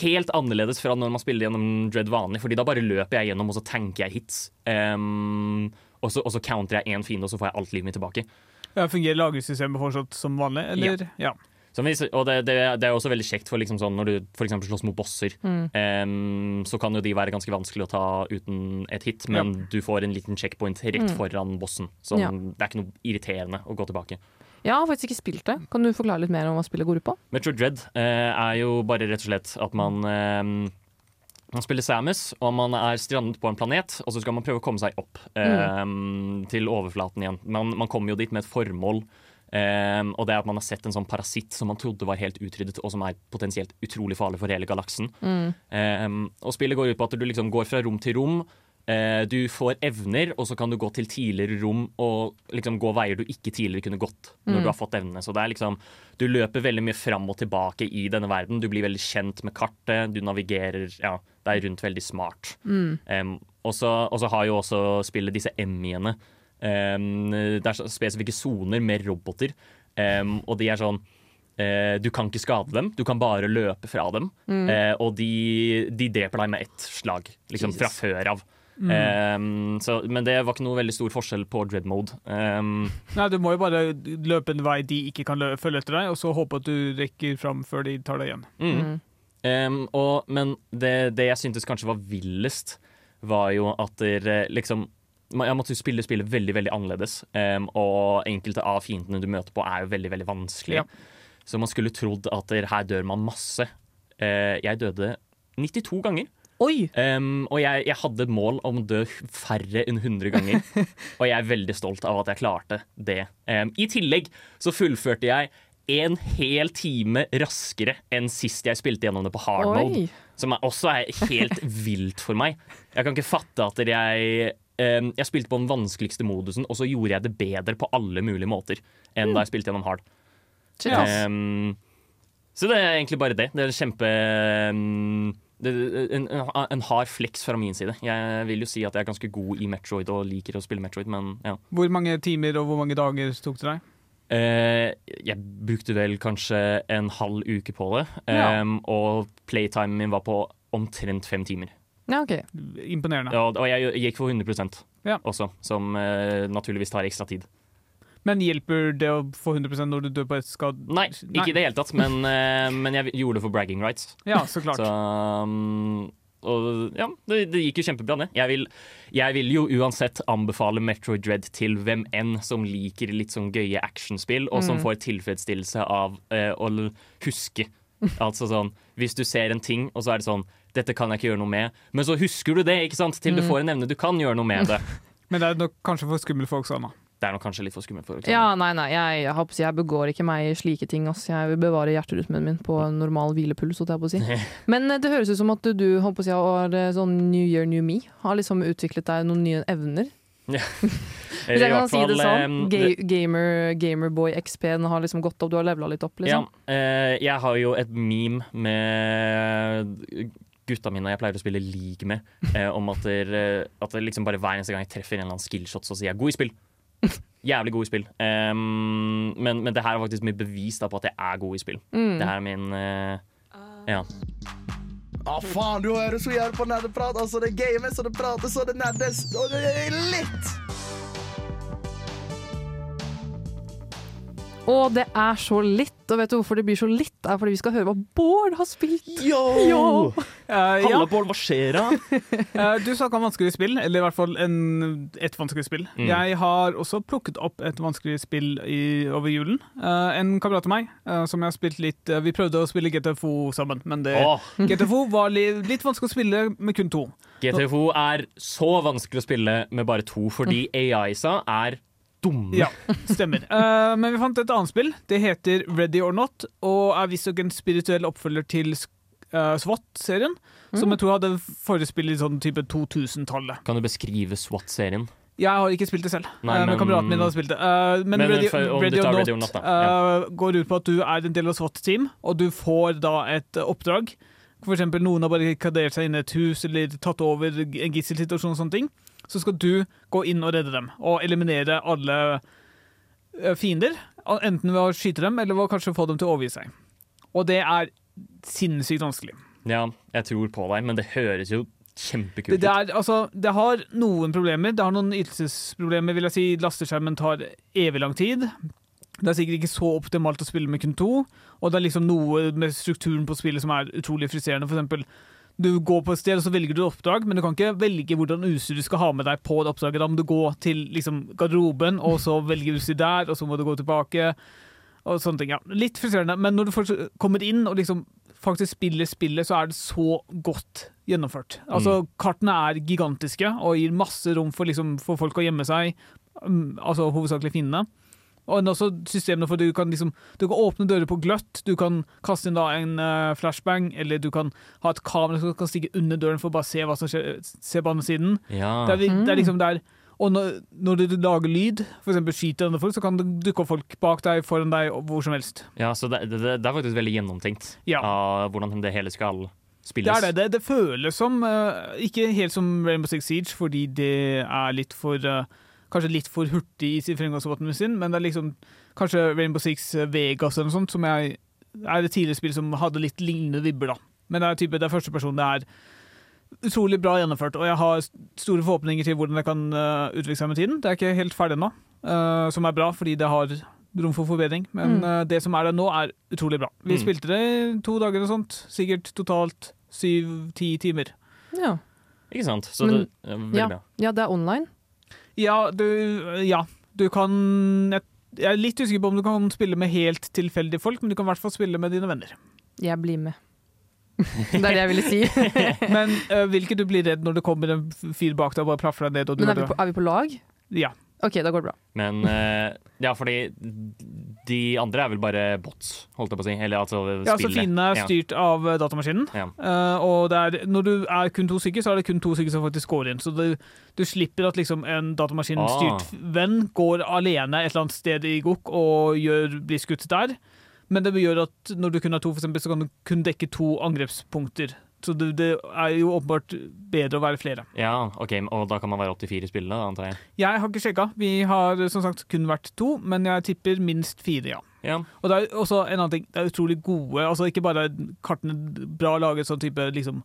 Speaker 2: Helt annerledes fra når man spiller gjennom Dread vanlig, Fordi da bare løper jeg gjennom, og så tanker jeg hits. Um, og, så, og så counter jeg én fiende, og så får jeg alt livet mitt tilbake.
Speaker 4: Ja, fungerer lagringssystemet fortsatt som vanlig, eller? Ja.
Speaker 2: ja. hvis, og det, det, det er også veldig kjekt for liksom sånn, når du for slåss mot bosser. ehm, så kan jo de være ganske vanskelig å ta uten et hit, men du får en liten checkpoint rett foran bossen. Så
Speaker 3: Ja.
Speaker 2: det er ikke noe irriterende å gå tilbake.
Speaker 3: Jeg har faktisk ikke spilt det. Kan du forklare litt mer om hva spillet går ut på?
Speaker 2: Metro Dread eh, er jo bare rett og slett at man eh, man spiller Samus, og man er strandet på en planet, og så skal man prøve å komme seg opp eh, til overflaten igjen. Man, man kommer jo dit med et formål, eh, og det er at man har sett en sånn parasitt som man trodde var helt utryddet, og som er potensielt utrolig farlig for hele galaksen. Eh, og spillet går ut på at du liksom går fra rom til rom. Eh, du får evner, og så kan du gå til tidligere rom og liksom gå veier du ikke tidligere kunne gått når du har fått evnene. Så det er liksom Du løper veldig mye fram og tilbake i denne verden. Du blir veldig kjent med kartet. Du navigerer Ja, er rundt veldig smart. Mm. så og så har jo også spillet disse Emmiene. Um, det er spesifikke soner med roboter, Em, og de er sånn Uh, du kan ikke skade dem, du kan bare løpe fra dem. Eh, og de, de dreper deg med ett slag, liksom fra før av. Um, så, men det var ikke noe veldig stor forskjell på dread mode. Um,
Speaker 4: Nei, du må jo bare løpe en vei de ikke kan følge etter deg, og så håpe at du rekker fram før de tar deg igjen.
Speaker 2: mm. Um, og, men det, det jeg syntes kanskje var villest, var jo at dere liksom Jeg måtte spille spillet veldig veldig annerledes, og enkelte av fiendene du møter på, er jo veldig veldig vanskelige.
Speaker 4: Ja.
Speaker 2: Så man skulle trodd at der, her dør man masse. Uh, jeg døde 92 ganger.
Speaker 3: Oi!
Speaker 2: Em, og jeg, jeg hadde et mål om å dø færre enn 100 ganger. <laughs> og jeg er veldig stolt av at jeg klarte det. Um, I tillegg så fullførte jeg en hel time raskere enn sist jeg spilte gjennom det på hard mode. Som er, også er helt <laughs> vilt for meg. Jeg kan ikke fatte at jeg um, Jeg spilte på den vanskeligste modusen, og så gjorde jeg det bedre på alle mulige måter enn da jeg spilte gjennom hard.
Speaker 3: Shit,
Speaker 2: så det er egentlig bare det. Det er kjempe em, det, en, en hard flex fra min side. Jeg vil jo si at jeg er ganske god i Metroid og liker å spille Metroid, men ja.
Speaker 4: Hvor mange timer og hvor mange dager tok det deg?
Speaker 2: Eh, jeg brukte vel kanskje en halv uke på det,
Speaker 4: Ja.
Speaker 2: em, og playtimen min var på omtrent fem timer.
Speaker 3: Ja, ok.
Speaker 4: Imponerende.
Speaker 2: Ja, og jeg gikk for 100
Speaker 4: Ja.
Speaker 2: også, som eh, naturligvis tar ekstra tid.
Speaker 4: Men hjelper det å få 100% når du dør på et skad...
Speaker 2: Nei, ikke i det hele tatt, men, eh, men jeg gjorde det for bragging rights.
Speaker 4: Ja, så klart.
Speaker 2: Så, um, og ja, det, det gikk jo kjempebra, det. Jeg vil, jeg vil jo uansett anbefale Metroid Dread til hvem enn som liker litt sånn gøye actionspill, og som
Speaker 3: Mm.
Speaker 2: får tilfredsstillelse av eh, å huske. Altså sånn, Hvis du ser en ting, og så er det sånn Dette kan jeg ikke gjøre noe med. Men så husker du det, ikke sant? Til du
Speaker 3: Mm.
Speaker 2: får en evne du kan gjøre noe med det. <laughs>
Speaker 4: Men det er nok kanskje for skumle folk sånn, da.
Speaker 2: Det er nok kanskje litt for skummelt for
Speaker 3: Ja, nei, nei, jeg, jeg, jeg begår ikke meg i slike ting. Ass. Jeg vil bevare hjerterytmen min på en normal hvilepuls. holdt Jeg på å si. <laughs> Men eh, det høres ut som at du, håper jeg, har eh, sånn New Year, New Me. Har liksom utviklet deg noen nye evner. <laughs> Hvis jeg kan si det sånn. Ga gamer, Gamerboy XP-en har liksom gått opp, du har levela litt opp, liksom.
Speaker 2: Ja, eh, jeg har jo et meme med gutta mine jeg pleier å spille league med, eh, om at, eh, at det liksom bare hver eneste gang jeg treffer en eller annen skillshot, så sier jeg 'god i spill'. <laughs> Jævlig god i spill. Um, men, men det her er faktisk mitt bevis da, på at jeg er god i spill.
Speaker 3: Mm.
Speaker 2: Det her er min uh, Ja.
Speaker 5: Å, faen, du hører så jævlig på nerdeprat. Altså, det games, og det prates, og det nerdes, og det er litt.
Speaker 3: Og det er så litt, og vet du hvorfor det blir så litt? Det er fordi vi skal høre hva Bård har spilt.
Speaker 2: Yo!
Speaker 4: Yo! Uh,
Speaker 2: Halla, ja. Bård, hva skjer da? <laughs>
Speaker 4: Eh, du snakka om vanskelige spill, eller i hvert fall en, et vanskelig spill.
Speaker 2: Mm.
Speaker 4: Jeg har også plukket opp et vanskelig spill i, over julen. Uh, en kamerat av meg eh, som jeg har spilt litt Vi prøvde å spille GTFO sammen, men det,
Speaker 2: oh.
Speaker 4: GTFO <laughs> var li, litt vanskelig å spille med kun to.
Speaker 2: GTFO er så vanskelig å spille med bare to, fordi AI-sa er dumme.
Speaker 4: Ja, stemmer. Uh, <laughs> men vi fant et annet spill. Det heter Ready or Not, og er visstnok en spirituell oppfølger til uh, SWAT-serien. Som jeg tror hadde forespill i sånn type 2000-tallet.
Speaker 2: Kan du beskrive SWAT-serien?
Speaker 4: Jeg har ikke spilt det selv,
Speaker 2: Nei,
Speaker 4: eh, men
Speaker 2: men-
Speaker 4: kameraten min hadde spilt det. Uh, men,
Speaker 2: Men,
Speaker 4: Ready, Ready,
Speaker 2: or
Speaker 4: or
Speaker 2: Ready or
Speaker 4: Not,
Speaker 2: Not,
Speaker 4: eh, går ut på at du er en del av SWAT-team, og du får da et oppdrag. For eksempel noen har barrikadert seg inne i et hus eller tatt over en gisselsituasjon og sånne ting. Så skal du gå inn og redde dem, og eliminere alle eh, fiender. Enten ved å skyte dem, eller ved å kanskje få dem til å overgi seg. Og det er sinnssykt vanskelig.
Speaker 2: Ja, jeg tror på deg, men det høres jo kjempekult
Speaker 4: ut. det, er, altså, det har noen problemer. Det har noen ytelsesproblemer, vil jeg si. Lasteskjermen tar evig lang tid. Det er sikkert ikke så optimalt å spille med kun to. Og det er liksom noe med strukturen på spillet som er utrolig frustrerende. For eksempel, du går på et sted, og så velger du oppdrag, men du kan ikke velge hvordan utstyr du skal ha med deg på det oppdraget. Da må du gå til liksom, garderoben, og så velge utstyr der, og så må du gå tilbake. Og sånne ting, ja. Litt frustrerende, men når du kommer inn og liksom faktisk spiller spillet, så er det så godt gjennomført. Altså, Kartene er gigantiske og gir masse rom for, liksom, for folk å gjemme seg, um, altså hovedsakelig fiendene. Og også systemene for du kan liksom Du kan åpne dører på gløtt, du kan kaste inn da en uh, flashbang, eller du kan ha et kamera som kan stikke under døren for å bare se hva som skjer, se på andre siden.
Speaker 2: Ja.
Speaker 4: Det, er, det er liksom der Og når, når du lager lyd, f.eks. skyter andre folk, så kan det dukke opp folk bak deg, foran deg, og hvor som helst.
Speaker 2: ja, så det, det, det er faktisk veldig gjennomtenkt
Speaker 4: Ja.
Speaker 2: av hvordan det hele skal
Speaker 4: Det
Speaker 2: spilles.
Speaker 4: er det. Det, det føles som uh, Ikke helt som Rainbow Six Siege, fordi det er litt for eh, Kanskje litt for hurtig i sin fremgangsmåten sin, men det er liksom kanskje Rainbow Six eh, Vegas eller noe sånt, som jeg, er et tidligere spill som hadde litt lignende vibber, da. Men det er type, det er første person det er utrolig bra gjennomført, og jeg har store forhåpninger til hvordan det kan uh, utvikle seg med tiden. Det er ikke helt ferdig ennå, uh, som er bra, fordi det har rom for forbedring. Men
Speaker 3: Mm.
Speaker 4: uh, det som er der nå, er utrolig bra. Vi
Speaker 2: Mm.
Speaker 4: spilte det i to dager og sånt. Sikkert totalt syv-ti timer.
Speaker 3: Ja.
Speaker 2: Ikke sant? Så
Speaker 3: Men-
Speaker 2: det er veldig
Speaker 3: Ja.
Speaker 2: bra.
Speaker 3: ja, det er online.
Speaker 4: Ja, du, ja. du kan jeg, jeg er litt usikker på om du kan spille med helt tilfeldige folk, men du kan i hvert fall spille med dine venner.
Speaker 3: Jeg blir med. Det er det jeg ville si. <laughs>
Speaker 4: Men uh, ikke du bli redd når det kommer en fyr bak deg og bare plaffer deg ned? Og du
Speaker 3: Men er vi, på, er vi på lag?
Speaker 4: Ja.
Speaker 3: OK, da går det bra.
Speaker 2: Men eh, ja, fordi de andre er vel bare bots, holdt jeg på å si. Eller altså
Speaker 4: ja, så
Speaker 2: spillet.
Speaker 4: fiendene er
Speaker 2: Ja.
Speaker 4: styrt av eh, datamaskinen.
Speaker 2: Ja.
Speaker 4: Eh, og det er, når du er kun to stykker, så er det kun to stykker som faktisk går inn. Så du, du slipper at liksom en datamaskinstyrt
Speaker 2: Ah.
Speaker 4: venn går alene et eller annet sted i Gokk og gjør, blir skutt der. Men det gjør at når du kun har to, for eksempel, så kan du kun dekke to angrepspunkter. Så det, det er jo åpenbart bedre å være flere.
Speaker 2: Ja, ok, Og da kan man være 84 i spillet, da, antar jeg.
Speaker 4: Jeg har ikke sjekka. Vi har som sagt kun vært to, men jeg tipper minst fire, ja.
Speaker 2: Ja.
Speaker 4: Og det er også en annen ting, det er utrolig gode altså Ikke bare kartene bra laget sånn type liksom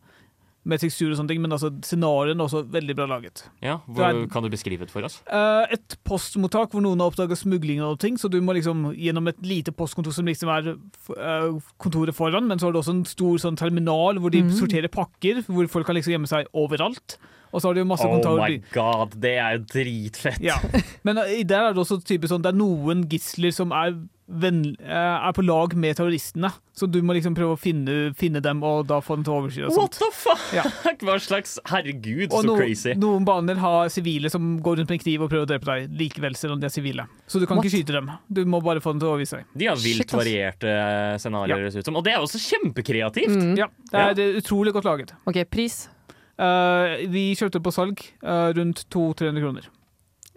Speaker 4: med tekstur og sånne ting, men altså scenarioene er også veldig bra laget.
Speaker 2: ja hvor,
Speaker 4: er-
Speaker 2: Kan du beskrive det for oss?
Speaker 4: Eh, et postmottak hvor noen har oppdaga smugling og ting, så du må liksom gjennom et lite postkontor som liksom er eh, kontoret foran, men så har du også en stor sånn terminal hvor de
Speaker 3: Mm.
Speaker 4: sorterer pakker, hvor folk kan liksom gjemme seg overalt. Og så har de jo masse
Speaker 2: Oh
Speaker 4: kontorer
Speaker 2: my god, det er jo dritfett!
Speaker 4: Ja. <laughs> Men eh, der er det også type sånn, det er noen gisler som er, er på lag med terroristene. Så du må liksom prøve å finne, finne dem og da få dem til å overskyte. og
Speaker 2: What the fuck?
Speaker 4: Ja. <laughs>
Speaker 2: Hva slags Herregud,
Speaker 4: Og
Speaker 2: så
Speaker 4: no,
Speaker 2: crazy.
Speaker 4: noen baner har sivile som går rundt med en kniv og prøver å drepe deg likevel, selv om de er sivile. Så du kan
Speaker 3: What?
Speaker 4: ikke skyte dem. Du må bare få dem til å overgi seg.
Speaker 2: De har vilt
Speaker 3: Shit,
Speaker 2: varierte eh, scenarioer, som. Og det er også kjempekreativt!
Speaker 3: Mm.
Speaker 4: Ja, det er ja. utrolig godt laget.
Speaker 3: OK, pris.
Speaker 4: Uh, vi kjøpte på salg uh, rundt 200-300 kroner.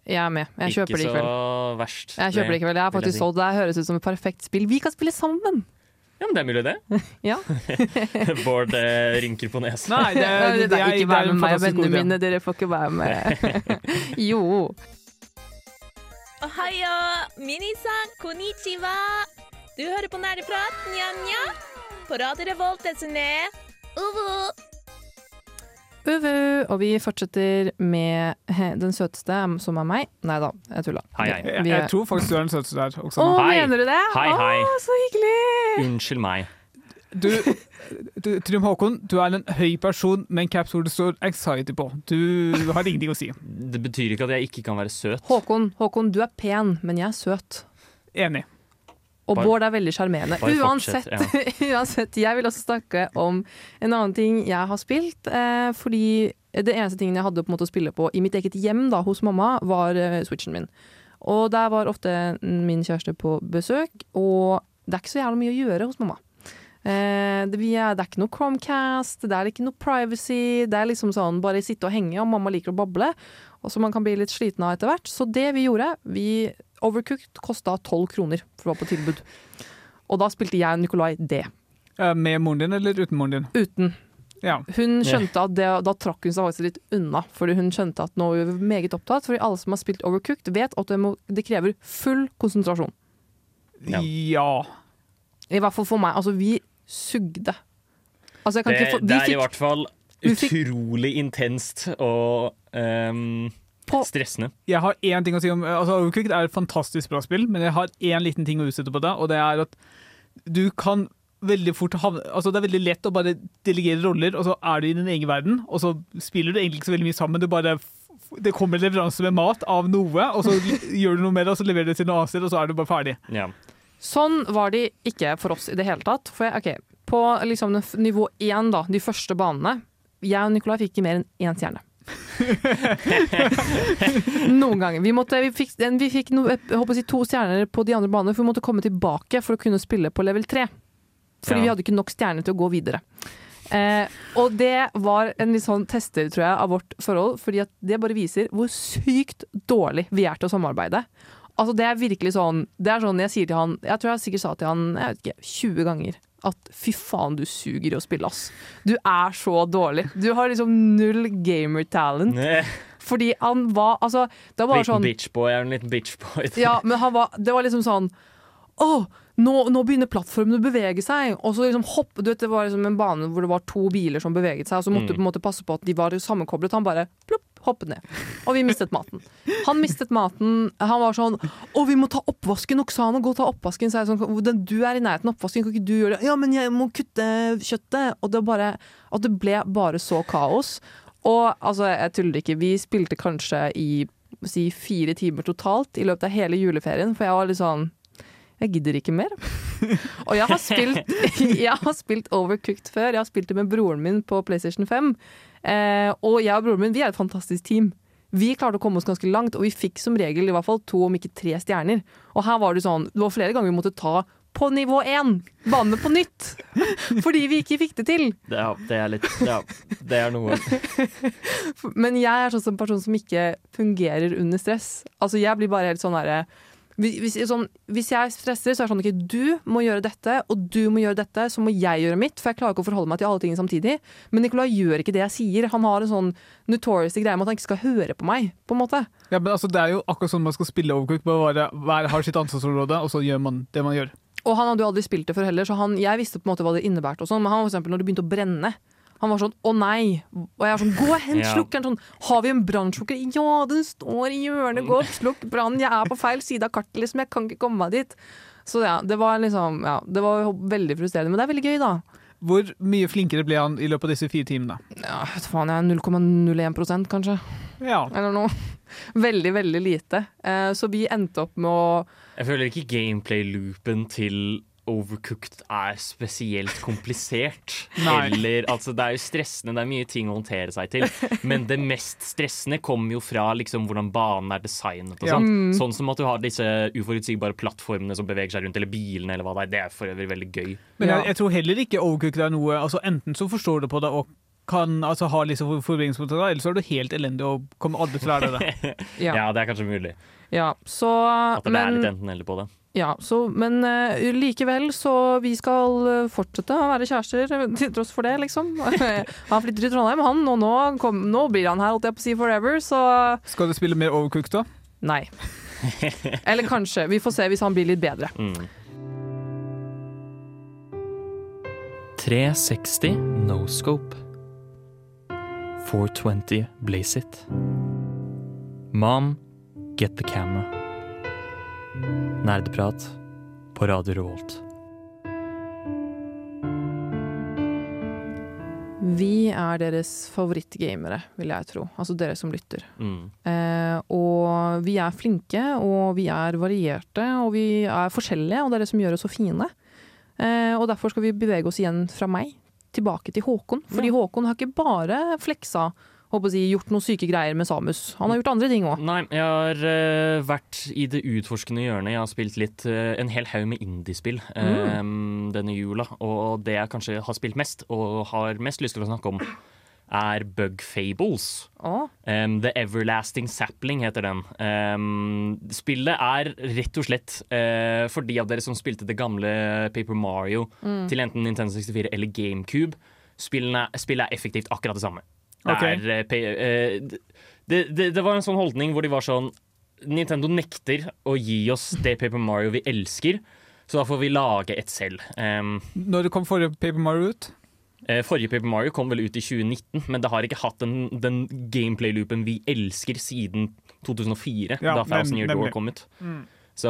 Speaker 3: Jeg er med. Jeg kjøper det i kveld.
Speaker 2: Ikke så verst.
Speaker 3: Jeg kjøper det i kveld. Jeg
Speaker 2: har
Speaker 3: faktisk solgt det. høres ut som et perfekt spill. Vi kan spille sammen!
Speaker 2: Ja, men det er mulig, det. <laughs>
Speaker 3: ja. <laughs>
Speaker 2: Bård eh, rynker på nesen.
Speaker 4: Nei, det, <laughs> det,
Speaker 3: det, ikke vær med meg og vennene mine. Dere får ikke være med. jo.
Speaker 7: Ohayo, minisan, konnichiwa. Du hører på Nerdeprat, nja-nja. På Radio Revolt, desune. Uh -huh. Uvu.
Speaker 3: Og vi fortsetter med den søteste, som er meg. Nei da, jeg tulla.
Speaker 2: Hei, hei.
Speaker 4: Jeg,
Speaker 3: er-
Speaker 4: jeg tror faktisk du er den søteste der også.
Speaker 3: Å,
Speaker 2: Hei.
Speaker 3: mener du det?
Speaker 2: Hei, hei.
Speaker 3: Å, så hyggelig!
Speaker 2: Unnskyld meg.
Speaker 4: Du, du, Trym Håkon, du er en høy person med en caps hvor det står 'anxiety' på. Du har ingenting å si.
Speaker 2: Det betyr ikke at jeg ikke kan være søt.
Speaker 3: Håkon, Håkon, du er pen, men jeg er søt.
Speaker 4: Enig.
Speaker 3: Og
Speaker 2: Bare-
Speaker 3: Bård er veldig sjarmerende. Uansett,
Speaker 2: ja. <laughs>
Speaker 3: uansett, jeg vil også snakke om en annen ting jeg har spilt. Eh, fordi det eneste tingen jeg hadde på en måte å spille på i mitt eget hjem da, hos mamma, var eh, switchen min. Og der var ofte min kjæreste på besøk, og det er ikke så jævla mye å gjøre hos mamma. Eh, det, vi er, det er ikke noe Chromecast, det er ikke noe privacy. Det er liksom sånn bare sitte og henge, og mamma liker å bable. Og så man kan bli litt sliten av etter hvert. Så det vi gjorde vi Overcooked kosta tolv kroner, for det var på tilbud. Og da spilte jeg og Nikolai det.
Speaker 4: Eh, Med moren din eller uten moren din?
Speaker 3: Uten.
Speaker 4: Ja.
Speaker 3: Hun skjønte at det, Da trakk hun seg faktisk litt unna, fordi hun skjønte at nå er vi meget opptatt. Fordi alle som har spilt Overcooked, vet at det, må, det krever full konsentrasjon.
Speaker 2: Ja.
Speaker 4: ja.
Speaker 3: I hvert fall for meg. Altså, vi sugde. Altså, jeg kan
Speaker 2: Det,
Speaker 3: ikke få
Speaker 2: det
Speaker 3: er
Speaker 2: er i hvert fall
Speaker 3: fikk-
Speaker 2: utrolig intenst og ehm,
Speaker 3: På-
Speaker 2: stressende.
Speaker 4: Jeg har én ting å si om altså Overcooked er et fantastisk bra spill, men jeg har én liten ting å utsette på det, og det er at du kan veldig fort havne Altså Det er veldig lett å bare delegere roller, og så er du i din egen verden, og så spiller du egentlig ikke så veldig mye sammen. Du bare det kommer en leveranse med mat av noe, og så <laughs> gjør du noe med det, og så leverer du det til noe annet sted, og så er du bare ferdig.
Speaker 2: Ja.
Speaker 3: Sånn var de ikke for oss i det hele tatt. For jeg, okay, På liksom nivå én, da, de første banene Jeg og Nikolai fikk ikke mer enn én stjerne. <laughs> Noen ganger. Vi, måtte, vi fikk, vi fikk no, si to stjerner på de andre banene, for vi måtte komme tilbake for å kunne spille på level 3. Fordi
Speaker 2: Ja.
Speaker 3: vi hadde ikke nok stjerner til å gå videre. Eh, og det var en litt sånn tester, tror jeg, av vårt forhold. Fordi det bare viser hvor sykt dårlig vi er til å samarbeide. Altså Det er virkelig sånn Det er sånn jeg sier til han Jeg tror jeg sikkert sa til han jeg vet ikke, 20 ganger at fy faen, du suger i å spille, ass. Du er så dårlig. Du har liksom null gamer talent.
Speaker 2: Eh,
Speaker 3: Fordi han var Altså, det var
Speaker 2: Liten
Speaker 3: sånn
Speaker 2: bitchboy er en liten bitchboy.
Speaker 3: ja, men han var, det var liksom sånn Å, nå, nå begynner plattformen å bevege seg. Og så liksom hopp, du vet, Det var liksom en bane hvor det var to biler som beveget seg, og så måtte du
Speaker 2: Mm.
Speaker 3: på en måte passe på at de var sammenkoblet. Han bare plopp, hoppet ned. Og vi mistet maten. Han mistet maten. Han var sånn Å, vi må ta oppvasken, Oksana, gå og ta oppvasken. Så jeg sånn, du er i nærheten av oppvasken, kan ikke du gjøre det? Ja, men jeg må kutte kjøttet. Og det bare og det ble bare så kaos. Og altså, jeg tuller ikke, vi spilte kanskje i si fire timer totalt i løpet av hele juleferien, for jeg var litt sånn jeg gidder ikke mer. Og jeg har spilt, <laughs> jeg har spilt Overcooked før. Jeg har spilt det med broren min på PlayStation 5. Eh, og jeg og broren min vi er et fantastisk team. Vi klarte å komme oss ganske langt, og vi fikk som regel i hvert fall to, om ikke tre stjerner. Og her var det sånn, det var flere ganger vi måtte ta på nivå én, Bane på nytt. <laughs> Fordi vi ikke fikk det til.
Speaker 2: Er, det er litt Ja, det er noe. <laughs>
Speaker 3: Men jeg er sånn som person som ikke fungerer under stress. Altså Jeg blir bare helt sånn herre hvis, sånn, hvis jeg stresser, så er det sånn ikke du må gjøre dette, og du må gjøre dette, så må jeg gjøre mitt. For jeg klarer ikke å forholde meg til alle tingene samtidig. Men Nicolai gjør ikke det jeg sier. Han har en sånn notorious greie med at han ikke skal høre på meg. på en måte.
Speaker 4: Ja, men altså, Det er jo akkurat sånn man skal spille Overcooked. Bare hver har sitt ansvarsområde, og så gjør man det man gjør.
Speaker 3: Og han hadde jo aldri spilt det før heller, så han, jeg visste på en måte hva det innebærte. sånn, Men han for eksempel, når det begynte å brenne han var sånn 'å nei'. Og jeg var sånn 'gå og hent <laughs>
Speaker 2: Ja.
Speaker 3: slukkeren'. Sånn, 'Har vi en brannslukker?' 'Ja, den står i hjørnet. Gå og slukk brannen. Jeg er på feil side av kartet, liksom. Jeg kan ikke komme meg dit'. Så ja, det var liksom Ja, det var veldig frustrerende. Men det er veldig gøy, da.
Speaker 4: Hvor mye flinkere ble han i løpet av disse fire timene?
Speaker 3: Ja, vet faen, jeg er 0,01% kanskje.
Speaker 4: Ja.
Speaker 3: Eller noe. <laughs> Veldig, veldig lite. Eh, så vi endte opp med å
Speaker 2: Jeg føler ikke gameplay-loopen til Overcooked er spesielt komplisert. <laughs> Eller, altså, det er jo stressende, det er mye ting å håndtere seg til. Men det mest stressende kommer jo fra liksom, hvordan banen er designet. Og
Speaker 4: Ja.
Speaker 2: Sånn som at du har disse uforutsigbare plattformene som beveger seg rundt, eller bilene, eller hva det er. Det er for øvrig veldig gøy.
Speaker 4: Men jeg, jeg tror heller ikke Overcooked er noe altså Enten så forstår du på det og kan altså, ha liksom for- eller så er du helt elendig og kommer aldri til å lære det. <laughs>
Speaker 3: Ja.
Speaker 2: Ja, det er kanskje mulig.
Speaker 3: ja så,
Speaker 2: At det er litt enten-eller på det.
Speaker 3: Ja, så, men uh, likevel, så vi skal eh, fortsette å være kjærester <laughs> til tross for det, liksom. <laughs> han flytter til Trondheim, han, og nå, kom, nå blir han her, holdt jeg på å si, forever, så
Speaker 4: Skal du spille mer Overcooked da?
Speaker 3: nei. <laughs> Eller kanskje. Vi får se hvis han blir litt bedre.
Speaker 2: Mm. 360 no scope. 420 blaze it. Mom, get the camera. Nerdeprat på Radio Revolt.
Speaker 3: Vi er deres favorittgamere, vil jeg tro. Altså dere som lytter.
Speaker 2: Mm.
Speaker 3: Eh, og vi er flinke, og vi er varierte, og vi er forskjellige, og det er det som gjør oss så fine. Eh, og derfor skal vi bevege oss igjen fra meg tilbake til Håkon. Fordi Håkon har ikke bare fleksa, håper å si, gjort noen syke greier med Samus. Han har gjort andre ting òg.
Speaker 2: Nei, jeg har uh, vært i det utforskende hjørnet. Jeg har spilt litt uh, en hel haug med indiespill eh, denne jula. Og det jeg kanskje har spilt mest, og har mest lyst til å snakke om, er Bug Fables. Um, The Everlasting Sapling heter den. Um, spillet er rett og slett uh, for de av dere som spilte det gamle Paper Mario til enten Nintendo 64 eller GameCube. Spillene, spillet er effektivt akkurat det samme. Det,
Speaker 4: Ok.
Speaker 2: er, eh, eh, det, det, det var en sånn holdning hvor de var sånn Nintendo nekter å gi oss det Paper Mario vi elsker, så da får vi lage et selv. Um,
Speaker 4: Når det kom forrige Paper Mario ut?
Speaker 2: Eh, Forrige Paper Mario kom vel ut i 2019, men det har ikke hatt den, den gameplay-loopen vi elsker siden 2004,
Speaker 4: Ja,
Speaker 2: da Thousand Year Door kom ut. Så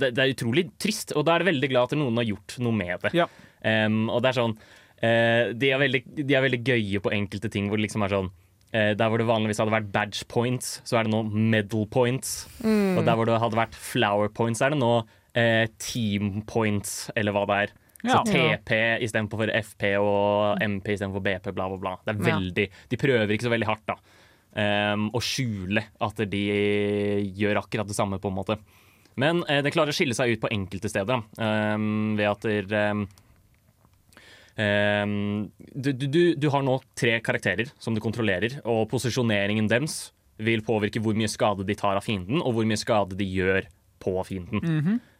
Speaker 2: det, det er utrolig trist, og da er det veldig glad at noen har gjort noe med det.
Speaker 4: Ja.
Speaker 2: Um, og det er sånn eh, de, er veldig, de er veldig gøye på enkelte ting hvor det liksom er sånn eh, Der hvor det vanligvis hadde vært badge points, så er det nå medal points. Og der hvor det hadde vært flower points, er det nå eh, team points, eller hva det er.
Speaker 4: Ja.
Speaker 2: Så TP istedenfor FP og MP istedenfor BP, bla, bla, bla. Det er veldig, De prøver ikke så veldig hardt da Um, å skjule at de gjør akkurat det samme, på en måte. Men eh, det klarer å skille seg ut på enkelte steder. Um, ved at der, em, du, du, du, du har nå tre karakterer som du kontrollerer, og posisjoneringen deres vil påvirke hvor mye skade de tar av fienden, og hvor mye skade de gjør på fienden.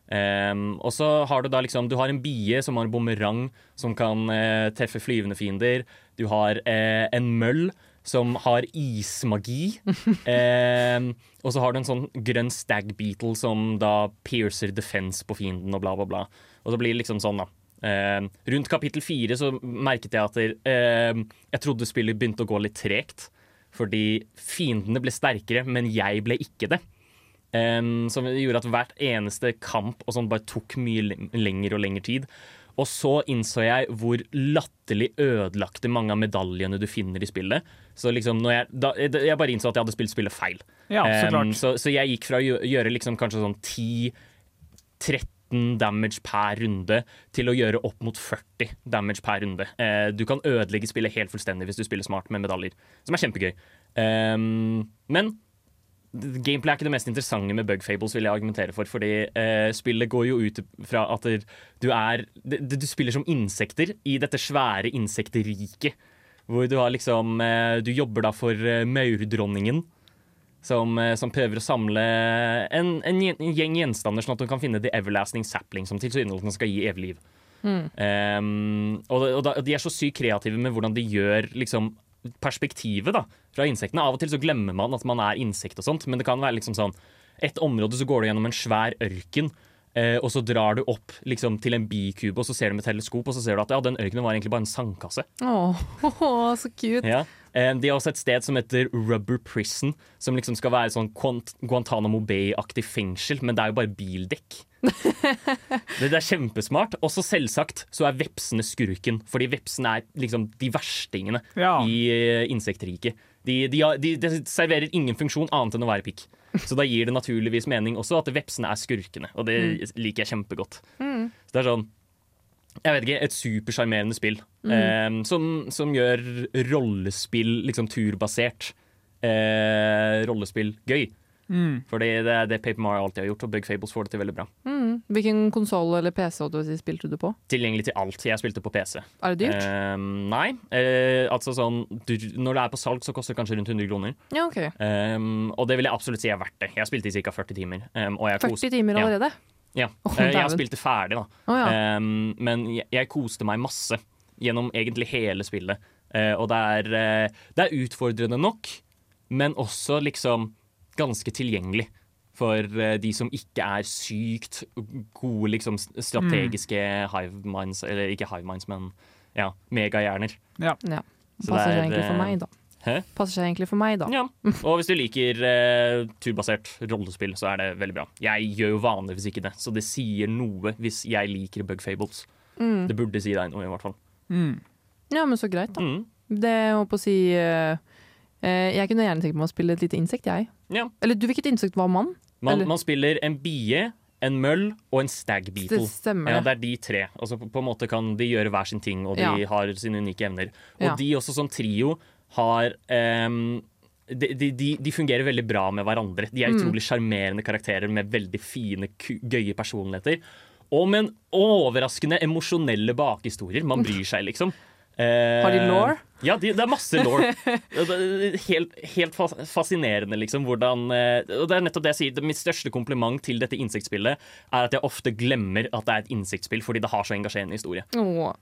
Speaker 2: Em, og så har du da liksom Du har en bie som har bumerang som kan uh, treffe flyvende fiender. Du har uh, en møll som har ismagi. um, <laughs> og så har du en sånn grønn stag beetle som da piercer defense på fienden og bla, bla, bla. Og så blir det liksom sånn, da. Em, rundt kapittel fire så merket jeg at em, jeg trodde spillet begynte å gå litt tregt. Fordi fiendene ble sterkere, men jeg ble ikke det. Um, som gjorde at hvert eneste kamp og sånn bare tok mye le- lengre og lengre tid. Og så innså jeg hvor latterlig ødelagte mange av medaljene du finner i spillet. Så liksom jeg, da, jeg bare innså at jeg hadde spilt spillet feil.
Speaker 4: Ja, så klart.
Speaker 2: så, så jeg gikk fra å gjøre liksom kanskje sånn 10-13 damage per runde til å gjøre opp mot 40 damage per runde. Eh, du kan ødelegge spillet helt fullstendig hvis du spiller smart med medaljer, som er kjempegøy. Em, men Gameplay er ikke det mest interessante med Bug Fables, vil jeg argumentere for. Fordi eh, spillet går jo ut fra at du er du, Du spiller som insekter i dette svære insekteriket. Hvor du har liksom eh, Du jobber da for eh. Som, eh, som prøver å samle en, en, en gjeng gjenstander, sånn at hun kan finne The Everlasting Sapling, som tilsynelatende skal gi evig liv. Um, og, og da, de er så sykt kreative med hvordan de gjør liksom, perspektivet da, fra insektene. Av og til så glemmer man at man er insekt og sånt, men det kan være liksom sånn Et område så går du gjennom en svær ørken. Uh, og så drar du opp liksom, til en bikube, og så ser du med teleskop, og så ser du at ja, den ørkenen var egentlig bare en sandkasse.
Speaker 3: Åh, <laughs> så cute.
Speaker 2: Ja. Eh, De har også et sted som heter Rubber Prison, som liksom skal være sånn Guant- Guantánamo Bay-aktig fengsel, men det er jo bare bildekk. <laughs> det, er kjempesmart. Og så selvsagt så er vepsene skurken, fordi vepsene er liksom de verstingene
Speaker 4: Ja.
Speaker 2: i eh, insektriket. De, de, de, de serverer ingen funksjon annet enn å være pikk. Så da gir det naturligvis mening også at vepsene er skurkene, og det liker jeg kjempegodt. Så det er sånn jeg vet ikke, et supersjarmerende spill eh, som, som gjør rollespill liksom turbasert eh, rollespill gøy.
Speaker 4: Mm.
Speaker 2: Fordi det er det Paper Mario alltid har gjort, og Bug Fables får det til veldig bra.
Speaker 3: Mm. Hvilken konsoll eller PC spilte du på?
Speaker 2: Tilgjengelig til alt. Jeg spilte på PC.
Speaker 3: Er det dyrt?
Speaker 2: Eh, nei. Eh, altså sånn du, Når det er på salg, så koster det kanskje rundt 100 kroner.
Speaker 3: Ja, OK.
Speaker 2: Um, og det vil jeg absolutt si er verdt det. Jeg spilte i ca. 40 timer. Um, jeg
Speaker 3: 40 timer allerede?
Speaker 2: Ja.
Speaker 3: Åh,
Speaker 2: Oh, jeg spilte ferdig, da.
Speaker 3: Oh, ja.
Speaker 2: Um, men jeg, jeg koste meg masse gjennom egentlig hele spillet. Uh, og det er, uh, det er utfordrende nok, men også liksom ganske tilgjengelig. For uh, de som ikke er sykt gode liksom, strategiske strategiske hive minds, eller ikke hive minds, men ja, megahjerner.
Speaker 4: Ja.
Speaker 3: ja. Passer
Speaker 2: det er,
Speaker 3: egentlig for meg, da.
Speaker 2: Hæ?
Speaker 3: Passer seg egentlig for meg, da.
Speaker 2: Ja. Og hvis du liker eh, turbasert rollespill, så er det veldig bra. Jeg gjør jo vanligvis ikke det, så det sier noe hvis jeg liker Bug Fables.
Speaker 3: Mm.
Speaker 2: Det burde si deg noe, i hvert fall.
Speaker 4: Mm.
Speaker 3: Ja, men så greit, da.
Speaker 2: Mm.
Speaker 3: Det jeg holdt på å si eh, eh, Jeg kunne gjerne tenkt meg å spille et lite insekt, jeg.
Speaker 2: Ja.
Speaker 3: Eller du, hvilket insekt var mann?
Speaker 2: Man, man spiller en bie, en møll og en stag beetle.
Speaker 3: Det stemmer
Speaker 2: Ja,
Speaker 3: det
Speaker 2: er de tre. Altså, på, på en måte kan de gjøre hver sin ting, og de
Speaker 3: Ja.
Speaker 2: har sine unike evner. Og
Speaker 3: Ja.
Speaker 2: de også som trio har um, de, de, de, de fungerer veldig bra med hverandre. De er
Speaker 3: Mm.
Speaker 2: utrolig sjarmerende karakterer med veldig fine, gøye personligheter. Og med en overraskende emosjonelle bakhistorier. Man bryr seg, liksom. Eh,
Speaker 3: Har de law?
Speaker 2: Ja, de, det er masse law. <laughs> helt, helt fascinerende, liksom. Hvordan eh, Og det er nettopp det jeg sier. Det, mitt største kompliment til dette insektspillet er at jeg ofte glemmer at det er et insektspill, fordi det har så engasjerende historie.
Speaker 3: Åh.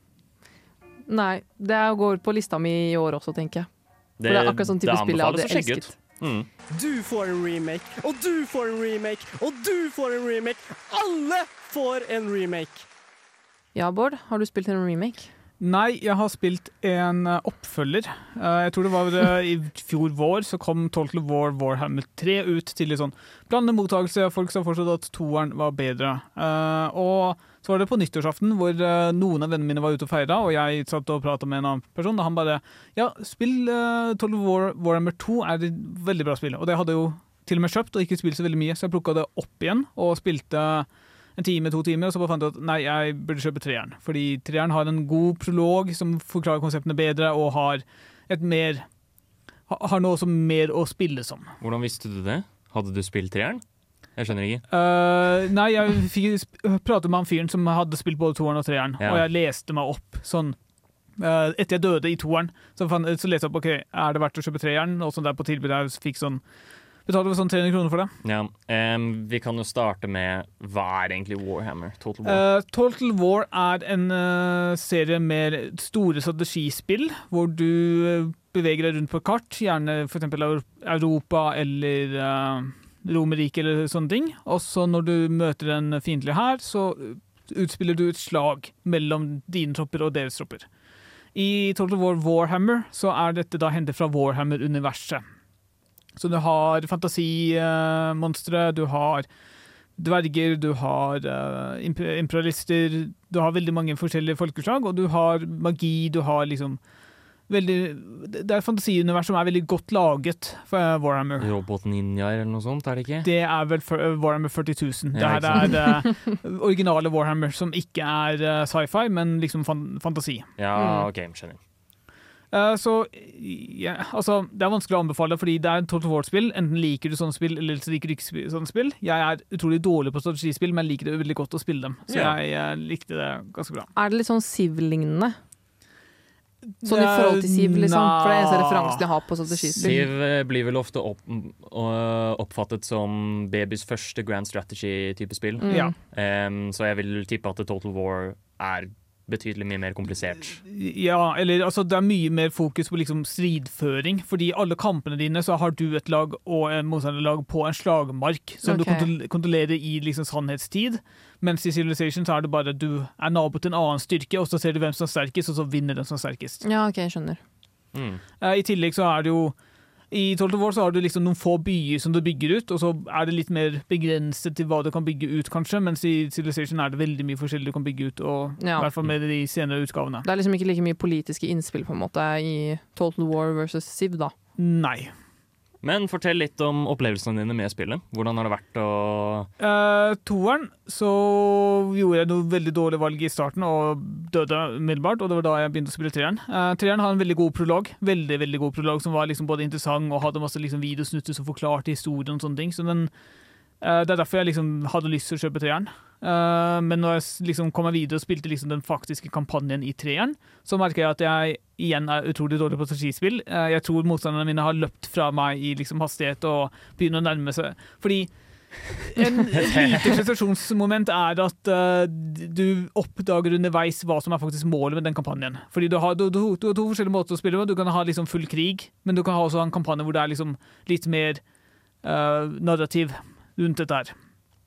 Speaker 3: Nei, det går på lista mi i år også, tenker jeg. For det er akkurat sånn type spill jeg hadde elsket.
Speaker 2: Mm.
Speaker 8: Du får en remake, og du får en remake, og du får en remake. Alle får en remake.
Speaker 3: Ja, Bård, har du spilt en remake?
Speaker 4: Nei, jeg har spilt en eh, oppfølger. Eh, jeg tror det var eh, i fjor vår så kom Total War Warhammer 3 ut til litt sånn blandet mottakelse. Folk sa fortsatt at toeren var bedre. Eh, og så var det på nyttårsaften hvor eh, noen av vennene mine var ute og feira, og jeg satt og prata med en annen person, og han bare Ja, spill uh, Total War Warhammer 2 er et veldig bra spill. Og det hadde jeg jo til og med kjøpt og ikke spilt så veldig mye, så jeg plukka det opp igjen og spilte en time, to timer, og så bare fant jeg at nei, jeg burde kjøpe treeren. Fordi treeren har en god prolog som forklarer konseptene bedre, og har mer Har noe som mer å spille som.
Speaker 2: Hvordan visste du det? Hadde du spilt treeren? Jeg skjønner ikke.
Speaker 4: Uh, nei, jeg fikk prate med han fyren som hadde spilt både toeren og treeren,
Speaker 2: Ja.
Speaker 4: og jeg leste meg opp sånn uh, Etter jeg døde i toeren, så, fant- så leste jeg opp ok, er det verdt å kjøpe treeren, og sånn der på tilbud jeg fikk sånn Betalte sånn 300 kroner for det.
Speaker 2: Ja, um, vi kan jo starte med hva er egentlig Warhammer? Total War?
Speaker 4: uh, Total War er en serie med store strategispill, hvor du beveger deg rundt på kart, gjerne f.eks. Europa eller Romerriket eller sånne ting. Og så når du møter en fiendtlig hær, så utspiller du et slag mellom dine tropper og deres tropper. I Total War Warhammer så er dette da hentet fra Warhammer-universet. Så du har fantasimonstre, du har dverger, du har eh, imperialister Du har veldig mange forskjellige folkeslag, og du har magi, du har liksom veldig Det er et fantasiunivers som er veldig godt laget for eh, Warhammer.
Speaker 2: Robotninjaer eller noe sånt, er det ikke?
Speaker 4: Det er vel for, uh, Warhammer 40 000. Det
Speaker 2: Ja,
Speaker 4: her er det originale Warhammer, som ikke er uh, sci-fi, men liksom fan fantasi.
Speaker 2: Ja,
Speaker 3: Mm.
Speaker 2: OK, skjønner.
Speaker 4: Eh, så ja, altså, det er vanskelig å anbefale, fordi det er et Total War-spill. Enten liker du sånne spill, eller så liker du ikke sånne spill. Jeg er utrolig dårlig på strategispill, men liker det veldig godt å spille dem. Så
Speaker 2: Ja.
Speaker 4: jeg jeg, likte det ganske bra.
Speaker 3: Er det litt sånn Siv-lignende? Sånn i forhold til Siv, liksom? For det er eneste referansen jeg har på strategispill.
Speaker 2: Siv eh, blir vel ofte opp, oppfattet som babys første grand strategy-type spill.
Speaker 3: Mm.
Speaker 4: Ja.
Speaker 2: Um, så jeg vil tippe at Total War er betydelig mye mer komplisert.
Speaker 4: Ja, eller altså det er mye mer fokus på liksom stridføring. Fordi i alle kampene dine så har du et lag og en motstanderlag på en slagmark som
Speaker 3: okay.
Speaker 4: du kontrollerer i liksom sannhetstid. Mens i Civilization så er det bare du er nabo til en annen styrke, og så ser du hvem som er sterkest, og så vinner den som er sterkest.
Speaker 3: Ja, OK, jeg skjønner.
Speaker 2: Mm.
Speaker 4: Eh, I tillegg så er det jo i Total War så har du liksom noen få byer som du bygger ut, og så er det litt mer begrenset til hva du kan bygge ut, kanskje. Mens i Civilization er det veldig mye forskjellig du kan bygge ut, og
Speaker 3: Ja.
Speaker 4: i hvert fall med de senere utgavene.
Speaker 3: Det er liksom ikke like mye politiske innspill på en måte i Total War versus Siv, da.
Speaker 4: Nei.
Speaker 2: Men fortell litt om opplevelsene dine med spillet. Hvordan har det vært å
Speaker 4: Uh, toeren så gjorde jeg noe veldig dårlig valg i starten og døde umiddelbart, og det var da jeg begynte å spille treeren. Uh, treeren har en veldig god prolog, veldig, veldig god prolog som var liksom både interessant og hadde masse liksom videosnutter som forklarte historien og sånne ting. Så den, det er derfor jeg liksom hadde lyst til å kjøpe treeren. Uh, men når jeg liksom kom meg videre og spilte liksom den faktiske kampanjen i treeren, så merker jeg at jeg igjen er utrolig dårlig på strategispill. Uh, jeg tror motstanderne mine har løpt fra meg i liksom hastighet og begynner å nærme seg. Fordi en <laughs> lite frustrasjonsmoment er at uh, du oppdager underveis hva som er faktisk målet med den kampanjen. Fordi du har, du, du, du har to forskjellige måter å spille på. Du kan ha liksom full krig, men du kan ha også ha en kampanje hvor det er liksom litt mer uh, narrativ rundt dette her.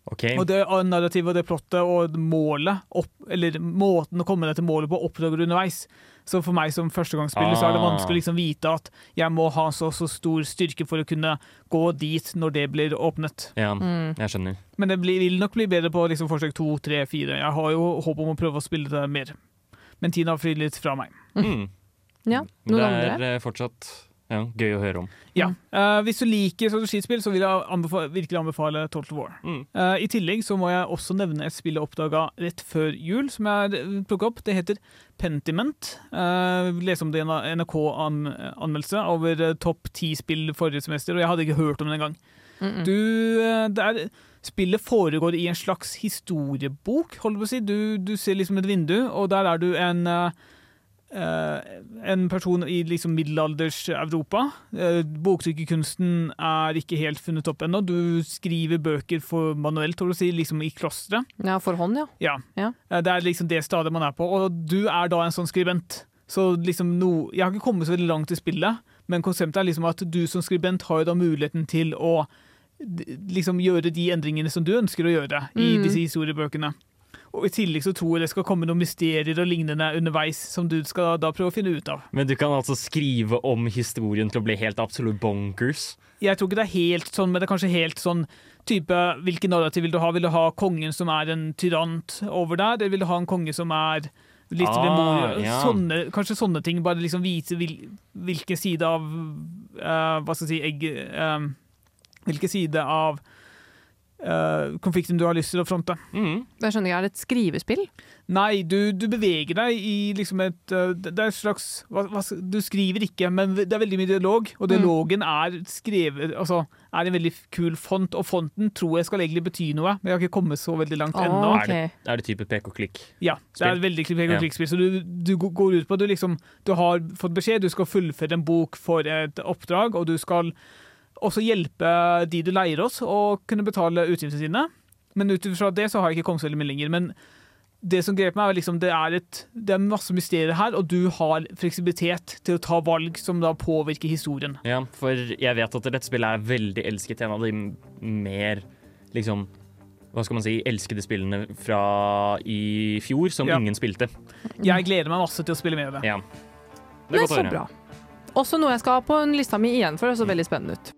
Speaker 2: Okay.
Speaker 4: Og det narrativet og det plottet og målet, opp, eller måten å komme deg til målet på, oppdager du underveis. Så for meg som førstegangsspiller så er det
Speaker 2: Ah.
Speaker 4: vanskelig å liksom vite at jeg må ha så, så stor styrke for å kunne gå dit når det blir åpnet.
Speaker 2: ja,
Speaker 3: Mm.
Speaker 2: jeg skjønner.
Speaker 4: Men det blir, vil nok bli bedre på liksom forsøk to, tre, fire. Jeg har jo håp om å prøve å spille det mer. Men tiden har fridd litt fra meg.
Speaker 2: Mm.
Speaker 3: Ja, noen andre?
Speaker 2: det er andre? fortsatt ja, gøy å høre om.
Speaker 4: Ja. Uh, hvis du liker strategispill, så vil jeg anbefale, virkelig anbefale Total War.
Speaker 2: Mm.
Speaker 4: Uh, I tillegg så må jeg også nevne et spill jeg oppdaga rett før jul, som jeg plukka opp. Det heter Pentiment. Uh, Les om det i en NRK-anmeldelse over eh, topp ti spill forrige semester, og jeg hadde ikke hørt om det engang.
Speaker 3: Mm -mm.
Speaker 4: Du, eh, det er, spillet foregår i en slags historiebok, holder på å si. Du, du ser liksom et vindu, og der er du en eh, eh, en person i liksom middelalders Europa. Uh, Boktrykkerkunsten er ikke helt funnet opp ennå. Du skriver bøker for manuelt, si, liksom i klosteret.
Speaker 3: Ja, for hånd, ja.
Speaker 4: Ja.
Speaker 3: Ja.
Speaker 4: Eh, Det er liksom det stadiet man er på, og du er da en sånn skribent. Så liksom no, Jeg har ikke kommet så veldig langt i spillet, men konseptet er liksom at du som skribent har jo da muligheten til å liksom gjøre de endringene som du ønsker å gjøre i
Speaker 3: Mm.
Speaker 4: disse historiebøkene. Og I tillegg så tror jeg det skal komme noen mysterier og lignende underveis som du skal da prøve å finne ut av.
Speaker 2: Men du kan altså skrive om historien til å bli helt absolutt bonkers.
Speaker 4: Jeg tror ikke det er helt sånn, men det er kanskje helt sånn type Hvilken narrativ vil du ha? Vil du ha kongen som er en tyrant over der, eller vil du ha en konge som er litt
Speaker 2: Ah,
Speaker 4: vemodig?
Speaker 2: ja.
Speaker 4: Sånne, kanskje sånne ting. Bare liksom vise vil, hvilken side av uh, Hva skal jeg si egg, uh, Hvilken side av eh, konflikten du har lyst til å fronte.
Speaker 2: Mm.
Speaker 3: Det skjønner jeg, Er det et skrivespill?
Speaker 4: Nei, du, du beveger deg i liksom et eh, Det er et slags hva, hva, Du skriver ikke, men det er veldig mye dialog, og dialogen er skrevet Altså er en veldig kul font, og fonten tror jeg skal egentlig bety noe, men jeg har ikke kommet så veldig langt ennå.
Speaker 3: Okay. Er, det,
Speaker 2: Er det type pek-og-klikk?
Speaker 4: Ja, det er veldig pek
Speaker 2: og
Speaker 4: og klikkspill. Så du, du går ut på Du liksom Du har fått beskjed, du skal fullføre en bok for et oppdrag, og du skal også hjelpe de du leier oss, å kunne betale utgiftene sine. Men ut fra det så har jeg ikke kommet så veldig mye lenger. Men det som grep meg, er liksom det er, et, det er masse mysterier her, og du har fleksibilitet til å ta valg som da påvirker historien.
Speaker 2: Ja, for jeg vet at dette spillet er veldig elsket. En av de mer liksom hva skal man si, elskede spillene fra i fjor, som
Speaker 4: Ja.
Speaker 2: ingen spilte.
Speaker 4: Jeg gleder meg masse til å spille med det.
Speaker 2: Ja. Det er godt å
Speaker 3: så
Speaker 2: høre.
Speaker 3: bra. Også noe jeg skal ha på lista mi igjen, for det så veldig spennende ut.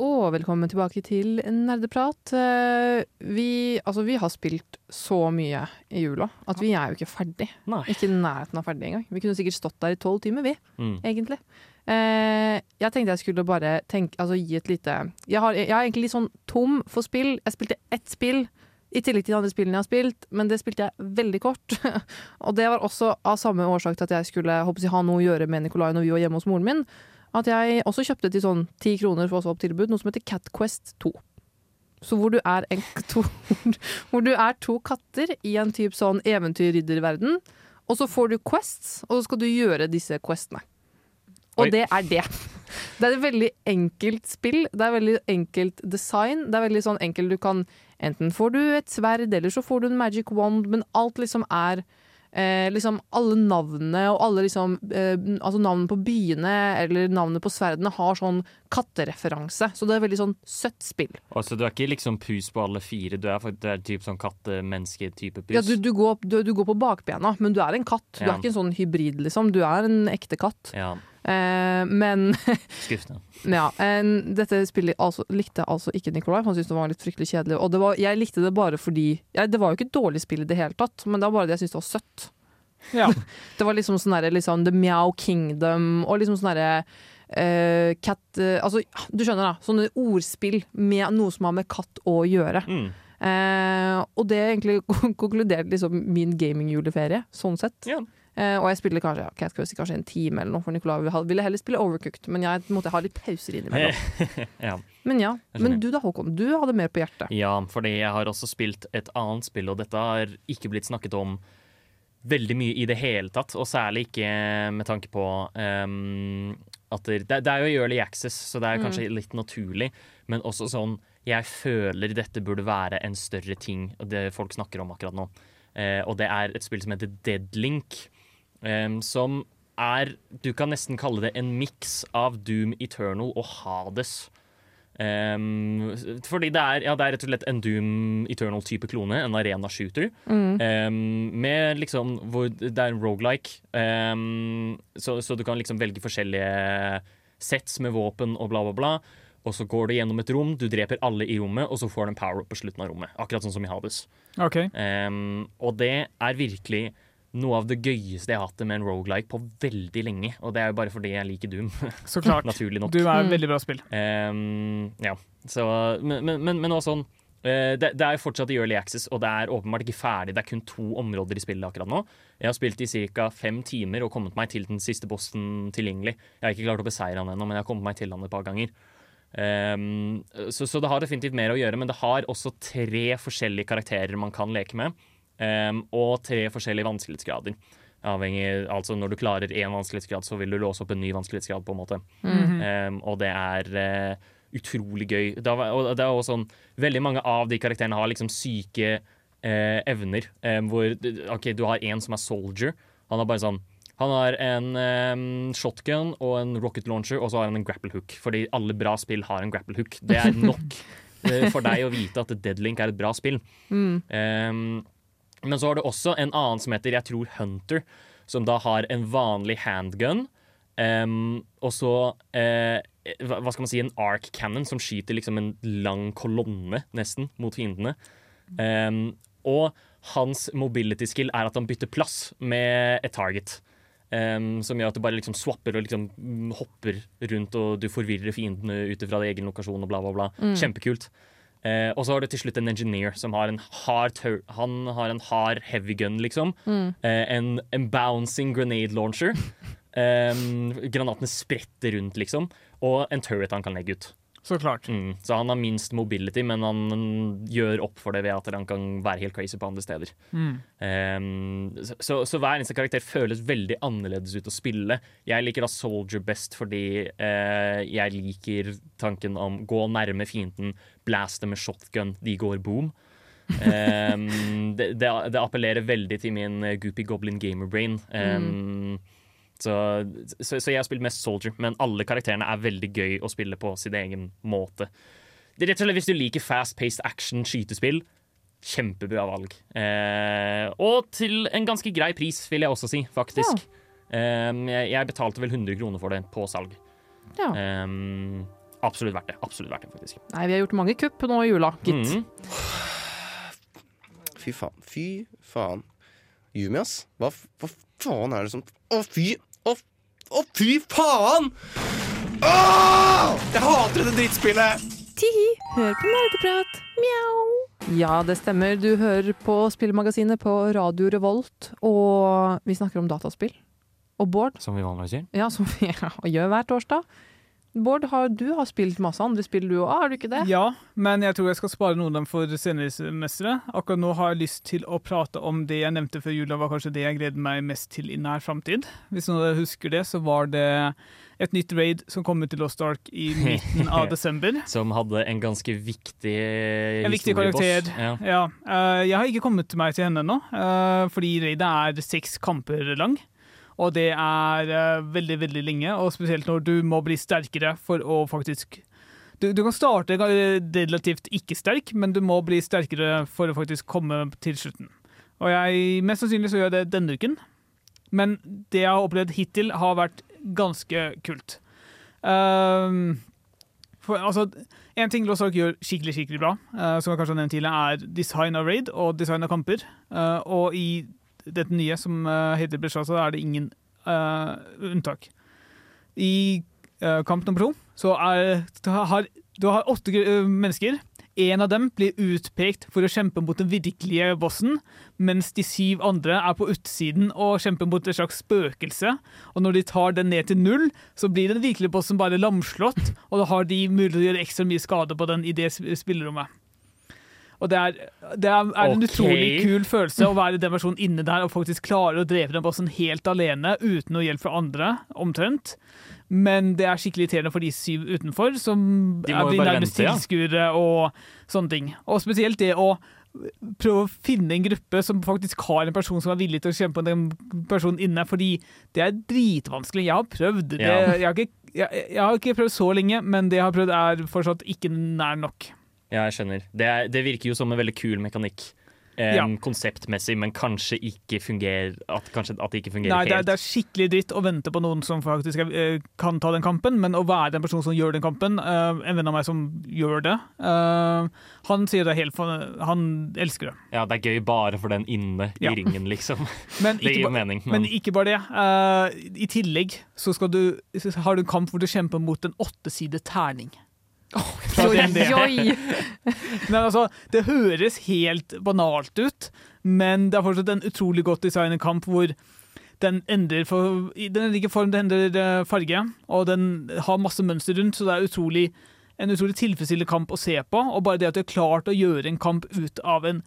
Speaker 3: Og velkommen tilbake til Nerdeprat. Eh, Vi, altså, vi har spilt så mye i jula at vi er jo ikke ferdig.
Speaker 2: Nei.
Speaker 3: Ikke i nærheten av ferdig engang. Vi kunne sikkert stått der i tolv timer, vi,
Speaker 2: Mm.
Speaker 3: egentlig. Eh, jeg tenkte jeg skulle bare tenke, altså, gi et lite jeg, har, jeg er egentlig litt sånn tom for spill. Jeg spilte ett spill i tillegg til de andre spillene jeg har spilt, men det spilte jeg veldig kort. <laughs> og det var også av samme årsak til at jeg skulle jeg, ha noe å gjøre med Nikolai når vi var hjemme hos moren min. At jeg også kjøpte til sånn ti kroner for oss opp tilbud, noe som heter Cat Quest 2. Så hvor du er en, <laughs> to, hvor du er to katter i en type sånn eventyrridderverden, og så får du quests, og så skal du gjøre disse questene. Og
Speaker 2: Oi.
Speaker 3: det er det. Det er et veldig enkelt spill. Det er veldig enkelt design. Det er veldig sånn enkelt du kan Enten får du et sverd, eller så får du en magic wand, men alt liksom er Eh, liksom alle navnene og alle liksom eh, Altså navnene på byene eller navnene på sverdene har sånn kattereferanse. Så det er veldig sånn søtt spill.
Speaker 2: Og så du er ikke liksom pus på alle fire, du er, du er typ sånn katte-menneske-type pus.
Speaker 3: Ja, du, du, går, du, du går på bakbena, men du er en katt. Du
Speaker 2: Ja.
Speaker 3: er ikke en sånn hybrid, liksom. Du er en ekte katt.
Speaker 2: Ja,
Speaker 3: Eh, men <laughs>
Speaker 2: skuffende.
Speaker 3: ja, en, dette spillet altså, likte altså ikke Nikolai. Han syntes det var litt fryktelig kjedelig. Og det var, jeg likte det bare fordi ja, Det var jo ikke et dårlig spill i det hele tatt, men det var bare det jeg syntes var søtt.
Speaker 4: Ja. <laughs>
Speaker 3: Det var liksom sånn derre liksom The Meow Kingdom og liksom sånn derre uh, Cat uh, Altså, du skjønner, da. Sånne ordspill med noe som har med katt å gjøre.
Speaker 2: Mm.
Speaker 3: Eh, og det egentlig <laughs> konkluderte liksom min gamingjuleferie, sånn sett.
Speaker 2: Ja.
Speaker 3: Eh, og jeg spiller kanskje okay, jeg skal si kanskje en time eller noe, for Nicolai ville- ville heller spille Overcooked. Men jeg måtte ha litt pauser innimellom. <laughs>
Speaker 2: ja.
Speaker 3: Men ja. Men du da, Håkon. Du hadde mer på hjertet.
Speaker 2: Ja, fordi jeg har også spilt et annet spill, og dette har ikke blitt snakket om veldig mye i det hele tatt, og særlig ikke med tanke på um, at det, det er jo i early access, så det er kanskje litt naturlig, men også sånn Jeg føler dette burde være en større ting, det folk snakker om akkurat nå. Uh, og det er et spill som heter Deadlink, som er Du kan nesten kalle det en miks av Doom Eternal og Hades. Um, fordi det er, ja, det er rett og slett en Doom Eternal-type klone, en arena-shooter. Ehm, med liksom hvor Det er en rogelike, um, så, så du kan liksom velge forskjellige sets med våpen og bla, bla, bla. Og så går du gjennom et rom, du dreper alle i rommet, og så får du en power-up på slutten av rommet. Akkurat sånn som i Hades. Okay. Og det er virkelig noe av det gøyeste jeg har hatt det med en rogelike på veldig lenge. Og det er jo bare fordi jeg liker Doom,
Speaker 4: Så klart. <laughs>
Speaker 2: naturlig nok.
Speaker 4: Du er
Speaker 3: Mm.
Speaker 4: veldig bra spill.
Speaker 2: Um, ja, så Men, men, men, men også sånn uh, det, det er jo fortsatt i early access, og det er åpenbart ikke ferdig. Det er kun to områder i spillet akkurat nå. Jeg har spilt i ca. fem timer og kommet meg til den siste bossen tilgjengelig. Jeg har ikke klart å beseire han ennå, men jeg har kommet meg til han et par ganger. Um, så, så det har definitivt mer å gjøre, men det har også tre forskjellige karakterer man kan leke med. Ehm, og tre forskjellige vanskelighetsgrader. Avhengig, altså Når du klarer én vanskelighetsgrad, så vil du låse opp en ny vanskelighetsgrad. på en måte. Um, og det er uh, utrolig gøy. Det er, og det er også sånn Veldig mange av de karakterene har liksom syke uh, evner. Um, hvor OK, du har en som er soldier. Han har bare sånn Han har en um, shotgun og en rocket launcher, og så har han en grapple hook. Fordi alle bra spill har en grapple hook. Det er nok eh, for deg å vite at Deadlink er et bra spill. Um, men så har du også en annen som heter, jeg tror, Hunter, som da har en vanlig handgun. Um, og så uh, hva skal man si, en arc cannon som skyter liksom en lang kolonne, nesten, mot fiendene. Um, og hans mobility skill er at han bytter plass med et target. Um, som gjør at du bare liksom swapper og liksom mm, hopper rundt, og du forvirrer fiendene ut fra egen lokasjon og bla, bla, bla. Kjempekult. Eh, og så har du til slutt en engineer som har en hard Han har en hard heavy gun, liksom. Eh, en, en bouncing grenade launcher. <laughs> Eh, granatene spretter rundt, liksom. Og en turret han kan legge ut.
Speaker 4: Så klart.
Speaker 2: Mm. Så han har minst mobility, men han gjør opp for det ved at han kan være helt crazy på andre steder.
Speaker 4: Mm.
Speaker 2: Um, så, så, så hver eneste karakter føles veldig annerledes ut å spille. Jeg liker da Soldier best fordi eh, jeg liker tanken om gå nærme fienden, blaste med shotgun, de går boom. Um, <laughs> det, det, det appellerer veldig til min eh, goopy goblin gamer brain. Um, så, så, så jeg har spilt mest Soldier, men alle karakterene er veldig gøy å spille på sin egen måte. Det er rett og slett Hvis du liker fast-paced action skytespill, kjempebra valg. Uh, og til en ganske grei pris, vil jeg også si, faktisk. Um, jeg, jeg betalte vel 100 kroner for det på salg.
Speaker 3: Ja.
Speaker 2: Um, absolutt verdt det. Absolutt verdt det, faktisk.
Speaker 3: Nei, vi har gjort mange kupp nå i jula, gitt.
Speaker 2: Mm.
Speaker 6: Fy faen. Fy faen. Yumi, ass. Hva, hva faen er det som Å, fy Å, å fy faen! Åh! Jeg hater dette drittspillet!
Speaker 3: Tihi, hør på nerdeprat. Mjau. Ja, det stemmer. Du hører på Spillmagasinet på Radio Revolt, og vi snakker om dataspill. Og Bård,
Speaker 2: Som vi vanligvis gjør.
Speaker 3: ja, som vi <laughs> gjør hver torsdag. Bård, har, du har spilt masse andre spill du òg, har du ikke det?
Speaker 4: Ja, men jeg tror jeg skal spare noen av dem for senere semestre. Akkurat nå har jeg lyst til å prate om det jeg nevnte før jula, var kanskje det jeg gleder meg mest til i nær framtid. Hvis noen av dere husker det, så var det et nytt raid som kom ut til Lost Ark i <laughs> midten av desember.
Speaker 2: Som hadde en ganske viktig
Speaker 4: En viktig karakter.
Speaker 2: Ja.
Speaker 4: Ja, eh, jeg har ikke kommet meg til henne ennå, eh, fordi raidet er seks kamper lang. Og det er eh, veldig, veldig lenge, og spesielt når du må bli sterkere for å faktisk du, du kan starte relativt ikke sterk, men du må bli sterkere for å faktisk komme til slutten. Og jeg, mest sannsynlig så gjør jeg det denne uken, men det jeg har opplevd hittil, har vært ganske kult. Ehm, for, altså, en ting Lost Ark gjør skikkelig skikkelig bra, uh, som jeg kanskje har nevnt tidligere, er design av raid og design av kamper. Uh, og i dette nye, som uh, heter Breshasa, er det ingen uh, unntak. I uh, kamp nummer to så er, har, du har åtte eh, mennesker. En av dem blir utpekt for å kjempe mot den virkelige bossen, mens de syv andre er på utsiden og kjemper mot et slags spøkelse. Og når de tar den ned til null, så blir den virkelige bossen bare lamslått, og da har de mulighet til å gjøre ekstra mye skade på den i det spillerommet. Og det er, det er, er en
Speaker 2: okay.
Speaker 4: utrolig kul følelse å være den personen inne der og faktisk klare å drepe den bossen helt alene, uten noe hjelp fra andre, omtrent. Men det er skikkelig irriterende for de syv utenfor, som blir nærmest
Speaker 2: ja.
Speaker 4: tilskuere og sånne ting. Og spesielt det å prøve å finne en gruppe som faktisk har en person som er villig til å kjempe med den personen inne, fordi det er dritvanskelig. Jeg har prøvd. Det,
Speaker 2: Ja.
Speaker 4: jeg, har ikke, jeg, jeg har ikke prøvd så lenge, men det jeg har prøvd er fortsatt ikke nær nok.
Speaker 2: Ja, jeg skjønner. Det, er, det virker jo som en veldig kul mekanikk. Um,
Speaker 4: Ja.
Speaker 2: Konseptmessig, men kanskje ikke fungerer At, kanskje, at det ikke fungerer
Speaker 4: Nei, det er,
Speaker 2: helt.
Speaker 4: det er skikkelig dritt å vente på noen som faktisk er, eh, kan ta den kampen, men å være den personen som gjør den kampen, uh, en venn av meg som gjør det, uh, han sier det helt fa- Han elsker det.
Speaker 2: Ja, det er gøy bare for den inne
Speaker 4: Ja.
Speaker 2: i ringen, liksom. <laughs>
Speaker 4: Men
Speaker 2: Det gir mening.
Speaker 4: men
Speaker 2: Men,
Speaker 4: ikke bare det. Uh, I tillegg så du, så har du en kamp hvor du kjemper mot en åttesidet terning. Fra
Speaker 3: Oi,
Speaker 4: DND.
Speaker 3: oi. <laughs>
Speaker 4: Altså, det høres helt banalt ut, men det er fortsatt en utrolig godt designet kamp hvor den endrer for, i den endrer ikke form, den endrer eh, farge, og den har masse mønster rundt, så det er utrolig, en utrolig tilfredsstillende kamp å se på. Og bare det at du har klart å gjøre en kamp ut av en,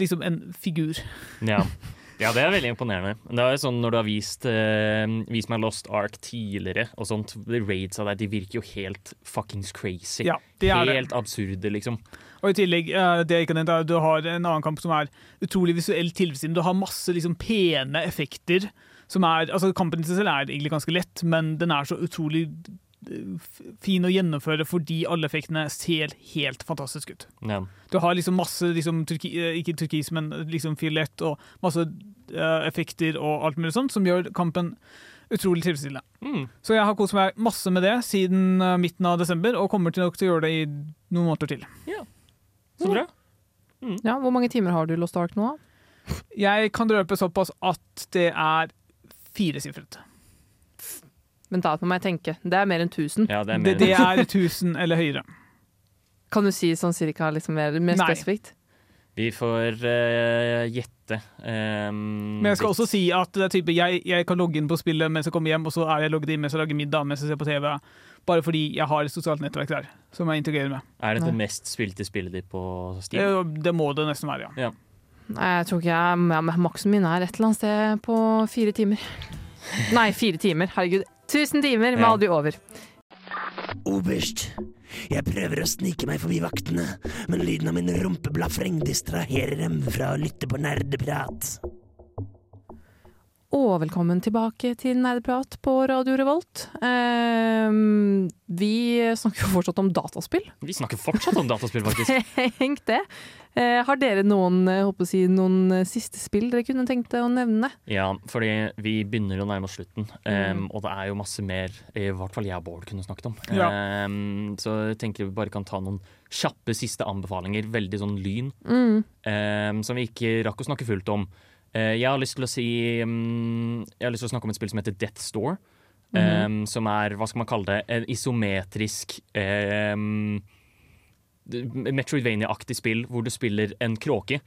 Speaker 4: liksom en figur.
Speaker 2: ja. <laughs> ja, det er veldig imponerende. Det er jo sånn Når du har vist, uh, vist meg Lost Ark tidligere, og sånt, raids av deg, de virker jo helt fuckings crazy.
Speaker 4: Ja, det er det.
Speaker 2: helt absurde, liksom.
Speaker 4: Og i tillegg, eh, det jeg er at du har en annen kamp som er utrolig visuelt tilfredsstillende. Du har masse liksom, pene effekter. Som er, altså Kampen i seg selv er egentlig ganske lett, men den er så utrolig fin å gjennomføre fordi alle effektene ser helt fantastisk ut.
Speaker 2: Ja.
Speaker 4: Du har liksom masse liksom, turki, eh, ikke turkis, men liksom fiolett og masse uh, effekter og alt mulig sånt, som gjør kampen utrolig tilfredsstillende.
Speaker 2: Mm.
Speaker 4: Så jeg har kost meg masse med det siden uh, midten av desember, og kommer til nok til å gjøre det i noen måneder til.
Speaker 2: Så bra.
Speaker 3: Ja, hvor mange timer har du Lost Ark nå? da?
Speaker 4: Jeg kan røpe såpass at det er firesifret.
Speaker 3: Nå må jeg tenke. Det er mer enn 1000.
Speaker 2: Ja, det er
Speaker 4: Det,
Speaker 2: mer
Speaker 4: det er 1000 eller høyere.
Speaker 3: Kan du si sånn cirka liksom mer, mer spesifikt?
Speaker 2: Vi får uh, gjette. Um,
Speaker 4: Men jeg skal også si at det er type, jeg, jeg kan logge inn på spillet mens jeg kommer hjem, og så er jeg logget inn mens jeg lager middag mens jeg ser på TV. Bare fordi jeg har et sosialt nettverk der som jeg integrerer med.
Speaker 2: Er det
Speaker 3: Nei.
Speaker 2: det mest spilte spillet ditt på Steam?
Speaker 4: Det, Det må det nesten være, ja.
Speaker 3: Nei, jeg tror ikke jeg ja, Maksen min er et eller annet sted på fire timer. <laughs> Nei, fire timer. Herregud. 1000 timer, med
Speaker 2: Ja.
Speaker 3: aldri over.
Speaker 9: Oberst, jeg prøver å snike meg forbi vaktene, men lyden av min rumpeblafreng distraherer dem fra å lytte på nerdeprat.
Speaker 3: og velkommen tilbake til Nerdeprat på Radio Revolt. Ehm, vi snakker jo fortsatt om dataspill.
Speaker 2: Vi snakker fortsatt om dataspill, faktisk. <laughs>
Speaker 3: Tenk det. Eh, har dere noen, eh, si, noen eh, siste spill dere kunne tenkt å nevne?
Speaker 2: Ja, fordi vi begynner å nærme oss slutten, um, og det er jo masse mer i hvert fall jeg og Bård kunne snakket om.
Speaker 4: Ja.
Speaker 2: Um, så jeg tenker vi bare kan ta noen kjappe siste anbefalinger, veldig sånn lyn,
Speaker 3: Mm.
Speaker 2: um, som vi ikke rakk å snakke fullt om. Uh, jeg har lyst til å si um, Jeg har lyst til å snakke om et spill som heter Death Store. um, som er, hva skal man kalle det, en isometrisk um, Metroidvania-aktig spill hvor du spiller en kråke.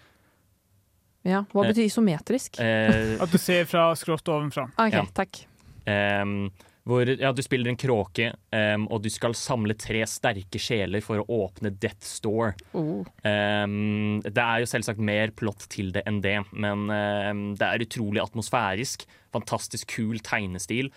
Speaker 3: Ja, Hva
Speaker 2: Eh,
Speaker 3: betyr isometrisk?
Speaker 2: Eh,
Speaker 4: At du ser fra skrått ovenfra.
Speaker 3: Ok,
Speaker 2: ja.
Speaker 3: takk.
Speaker 2: Um, hvor ja, du spiller en kråke, um, og du skal samle tre sterke sjeler for å åpne Death Store.
Speaker 3: Oh.
Speaker 2: Um, det er jo selvsagt mer plott til det enn det, men um, det er utrolig atmosfærisk. Fantastisk kul tegnestil.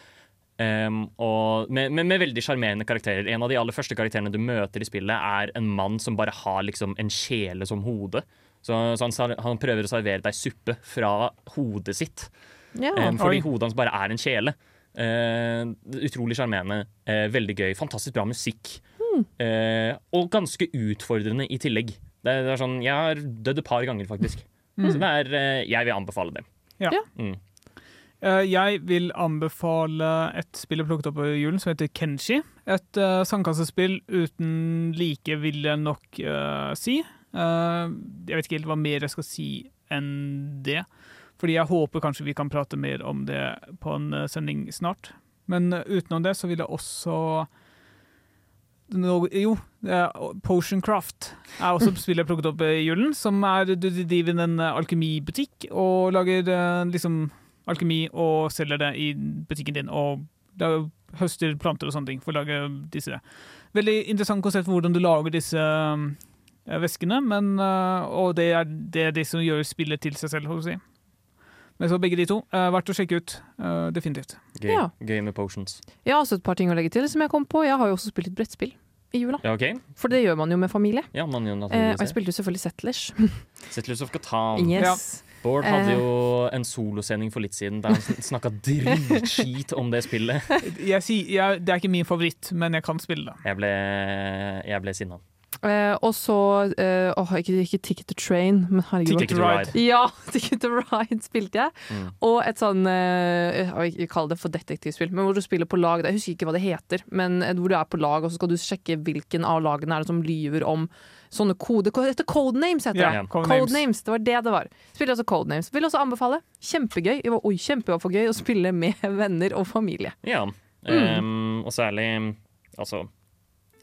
Speaker 2: Um, og med, med, med veldig sjarmerende karakterer. En av de aller første karakterene du møter i spillet, er en mann som bare har liksom en kjele som hode. Så, så han, han prøver å servere deg suppe fra hodet sitt.
Speaker 3: Ja.
Speaker 2: Um, fordi hodet hans bare er en kjele. Uh, utrolig sjarmerende. Uh, veldig gøy. Fantastisk bra musikk. Eh, og ganske utfordrende i tillegg. Det, det er sånn, Jeg har dødd et par ganger, faktisk. Så det er, jeg vil anbefale det.
Speaker 4: Ja.
Speaker 2: Mm.
Speaker 4: Eh, Jeg vil anbefale et spill jeg plukket opp i julen som heter Kenshi. Et uh, sandkassespill uten like, vil jeg nok uh, si. Uh, jeg vet ikke helt hva mer jeg skal si enn det. Fordi jeg håper kanskje vi kan prate mer om det på en sending snart. Men utenom det så vil jeg også No, Jo, Potioncraft er også et spill jeg plukket opp i julen. Som er Du driver en alkemibutikk og lager liksom alkemi og selger det i butikken din. Og da høster planter og sånne ting for å lage disse. Veldig interessant konsept for hvordan du lager disse eh, væskene, men, eh, og det er, det er det som gjør spillet til seg selv, holdt jeg på å si. Men så begge de to. Uh, verdt å sjekke ut. Uh, definitivt.
Speaker 2: Gøy,
Speaker 3: Ja.
Speaker 2: gøy med potions.
Speaker 3: Jeg har også et par ting å legge til som jeg kom på. Jeg har jo også spilt et brettspill i jula.
Speaker 2: Ja, okay.
Speaker 3: For det gjør man jo med familie.
Speaker 2: Ja, man gjør
Speaker 3: Eh, og jeg spilte jo selvfølgelig Settlers.
Speaker 2: Settlers of Catan.
Speaker 3: Yes.
Speaker 2: Bård hadde
Speaker 3: Eh.
Speaker 2: jo en solosending for litt siden der han snakka dritskit om det spillet. <laughs>
Speaker 4: Jeg si, jeg, det er ikke min favoritt, men jeg kan spille det.
Speaker 2: Jeg ble, jeg ble sinna.
Speaker 3: Eh, og så eh, åh, ikke, ikke Ticket to Train, men herregud.
Speaker 2: Ticket to Ride.
Speaker 3: Ja, <laughs> Ticket to Ride spilte jeg.
Speaker 2: Mm.
Speaker 3: Og et sånn eh, Jeg kaller det for detektivspill, men hvor du spiller på lag. Jeg husker ikke hva det heter, men eh, hvor du er på lag, og så skal du sjekke hvilken av lagene er det som lyver om sånne kode... Heter Codenames, heter det.
Speaker 4: Codenames.
Speaker 3: Codenames, det var det det var. Spiller også Codenames. Vil også anbefale. Kjempegøy. Det var, oi, kjempegøy å spille med <laughs> venner og familie.
Speaker 2: Ja.
Speaker 3: Mm.
Speaker 2: Um, og særlig Altså,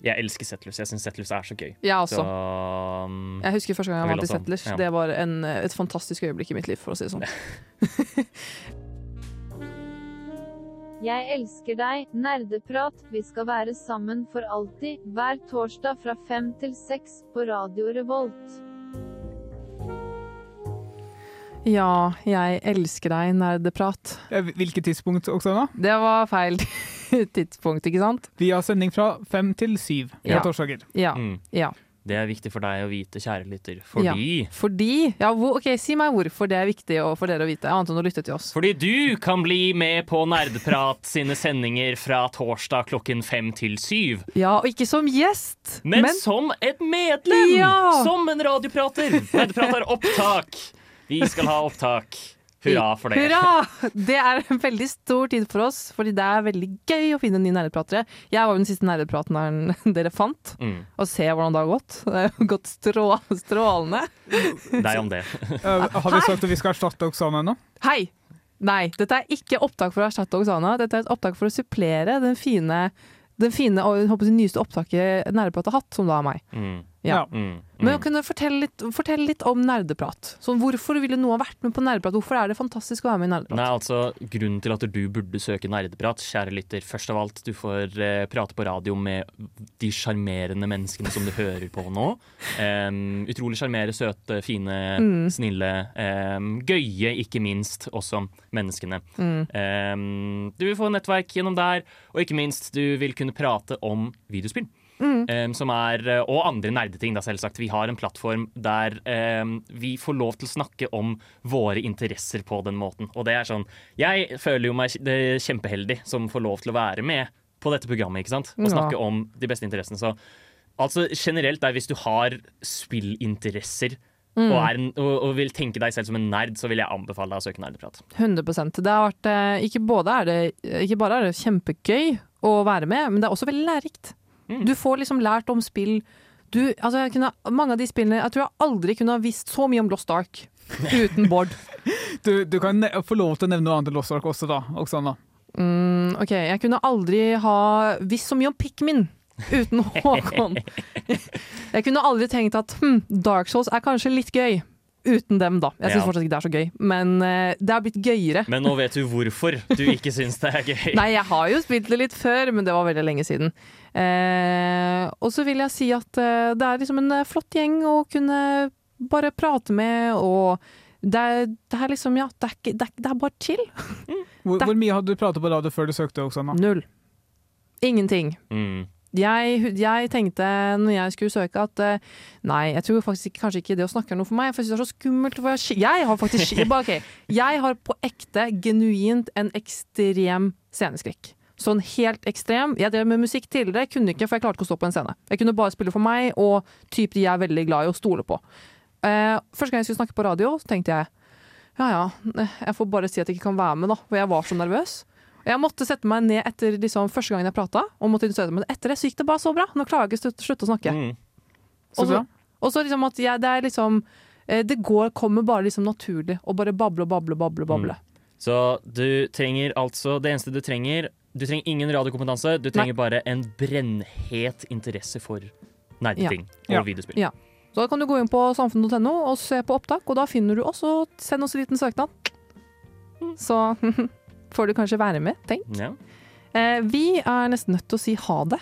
Speaker 2: jeg elsker Settlers. Jeg syns Settlers er så gøy.
Speaker 3: Jeg
Speaker 2: Så um,
Speaker 3: Jeg husker første gang jeg
Speaker 2: Jeg
Speaker 3: var til Settlers.
Speaker 2: ja.
Speaker 3: Det var en, et fantastisk øyeblikk i mitt liv, for å si det sånn. <laughs>
Speaker 10: Jeg elsker deg, nerdeprat. Vi skal være sammen for alltid, hver torsdag fra fem til seks på Radio Revolt.
Speaker 3: Ja, jeg elsker deg, nerdeprat.
Speaker 4: Eh, Hvilket tidspunkt, Oksana?
Speaker 3: Det var feil <laughs> tidspunkt, ikke sant?
Speaker 4: Vi har sending fra fem til syv på
Speaker 3: Ja.
Speaker 4: torsdager.
Speaker 3: Ja.
Speaker 2: mm.
Speaker 3: ja.
Speaker 2: Det er viktig for deg å vite, kjære lytter, fordi
Speaker 3: Fordi ja, hvor, Ok, Si meg hvorfor det er viktig for dere å vite, annet enn å lytte til oss.
Speaker 2: Fordi du kan bli med på Nerdprat sine sendinger fra torsdag klokken fem til syv.
Speaker 3: Ja, og ikke som gjest,
Speaker 2: Men, men... som et medlem!
Speaker 3: Ja!
Speaker 2: Som en radioprater! Nerdprat har opptak! Vi skal ha opptak. Hurra for det.
Speaker 3: Hurra! Det er en veldig stor tid for oss, fordi det er veldig gøy å finne nye nerdepratere. Jeg var jo den siste nerdeprateren dere fant,
Speaker 2: Mm.
Speaker 3: og se hvordan det har gått. Det har gått strå, strålende.
Speaker 2: Deg om det.
Speaker 4: uh, <laughs> har vi sagt at vi skal erstatte Oksana ennå?
Speaker 3: Hei! Nei, dette er ikke opptak for å erstatte Oksana. Dette er et opptak for å supplere den fine, den fine og nyeste opptaket Nerdeprat har hatt, som da er meg.
Speaker 2: Mm.
Speaker 3: Ja.
Speaker 2: Mm.
Speaker 3: Men
Speaker 2: å
Speaker 3: kunne fortelle litt, fortelle litt om nerdeprat. Så hvorfor ville noe ha vært med på nerdeprat? Hvorfor er det fantastisk å være med i nerdeprat?
Speaker 2: Nei, altså Grunnen til at du burde søke nerdeprat, kjære lytter, først av alt, du får eh, prate på radio med de sjarmerende menneskene som du hører på nå. <laughs> Um, utrolig sjarmere, søte, fine,
Speaker 3: Mm.
Speaker 2: snille. um, gøye, ikke minst, også menneskene.
Speaker 3: Mm.
Speaker 2: Em, du vil få nettverk gjennom der, og ikke minst, du vil kunne prate om videospill.
Speaker 3: Mm.
Speaker 2: som er, eh, og andre nerdeting, da selvsagt. Vi har en plattform der vi får lov til å snakke om våre interesser på den måten. Og det er sånn Jeg føler jo meg kjempeheldig som får lov til å være med på dette programmet, ikke sant? Og snakke om de beste interessene. Så altså generelt der hvis du har spillinteresser
Speaker 3: Mm.
Speaker 2: og, er en, og, og vil tenke deg selv som en nerd, så vil jeg anbefale deg å søke Nerdeprat.
Speaker 3: 100% Det har vært, eh, ikke, både er det, ikke bare er det kjempegøy å være med, men det er også veldig lærerikt.
Speaker 2: Mm.
Speaker 3: Du får liksom lært om spill du, altså jeg kunne, Mange av de spillene Jeg tror jeg aldri kunne ha visst så mye om Lost Ark uten <laughs> Bård.
Speaker 4: Du, du kan ne få lov til å nevne noe annet enn Lost Ark også, da. Oksana.
Speaker 3: Mm, ok, Jeg kunne aldri ha visst så mye om Pikmin uten <laughs> Håkon. Jeg kunne aldri tenkt at hm, Dark Souls er kanskje litt gøy uten dem, da. Jeg syns
Speaker 2: Ja.
Speaker 3: fortsatt ikke det er så gøy, men uh, det har blitt gøyere.
Speaker 2: Men nå vet du hvorfor du ikke syns det er gøy. <laughs>
Speaker 3: Nei, jeg har jo spilt det litt før, men det var veldig lenge siden. Eh, og så vil jeg si at eh, det er liksom en eh, flott gjeng å kunne bare prate med, og det er, det er liksom, ja, det er, ikke, det er, det er bare chill. <laughs>
Speaker 4: Hvor, hvor mye hadde du pratet på radio før du søkte, Oksana?
Speaker 3: Null. Ingenting.
Speaker 2: Mm.
Speaker 3: Jeg, jeg tenkte når jeg skulle søke at nei, jeg tror faktisk ikke, kanskje ikke det å snakke er noe for meg, for jeg synes det er så skummelt. For jeg, jeg har faktisk ski- <laughs> bare, ok, Jeg har på ekte, genuint, en ekstrem sceneskrekk. Sånn helt ekstrem. Jeg drev med musikk tidligere, jeg kunne ikke, for jeg klarte ikke å stå på en scene. Jeg kunne bare spille for meg og typ de jeg er veldig glad i å stole på. Eh, første gang jeg skulle snakke på radio, så tenkte jeg ja ja, jeg får bare si at jeg ikke kan være med, da. For jeg var så nervøs. Jeg måtte sette meg ned etter liksom, første gangen jeg prata, og måtte. Men etter det så gikk det bare så bra. Nå klarer jeg ikke å slutte- å snakke.
Speaker 2: Mm.
Speaker 4: Så
Speaker 3: Og så-
Speaker 4: bra.
Speaker 3: Og så liksom at jeg, det er liksom eh, Det går, kommer bare liksom naturlig. Å bare bable og bable og bable. bable. Mm.
Speaker 2: Så du trenger altså Det eneste du trenger Du trenger ingen radiokompetanse. Du trenger bare en brennhet interesse for nerdeting
Speaker 4: Ja.
Speaker 2: og videospill.
Speaker 3: Ja. Så da kan du gå inn på samfunn.no og se på opptak, og da finner du oss, og send oss en liten søknad. Så <laughs> får du kanskje være med, tenk.
Speaker 2: Ja.
Speaker 3: Eh, vi er nesten nødt til å si ha det.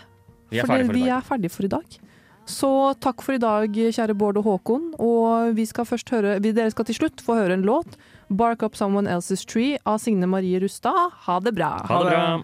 Speaker 2: Vi er
Speaker 3: Fordi
Speaker 2: for
Speaker 3: vi er ferdige for i dag. Så takk for i dag, kjære Bård og Håkon. Og vi skal først høre, vi, dere skal til slutt få høre en låt. 'Bark Up Someone Else's Tree' av Signe Marie Rustad. Ha det bra.
Speaker 2: Ha det bra.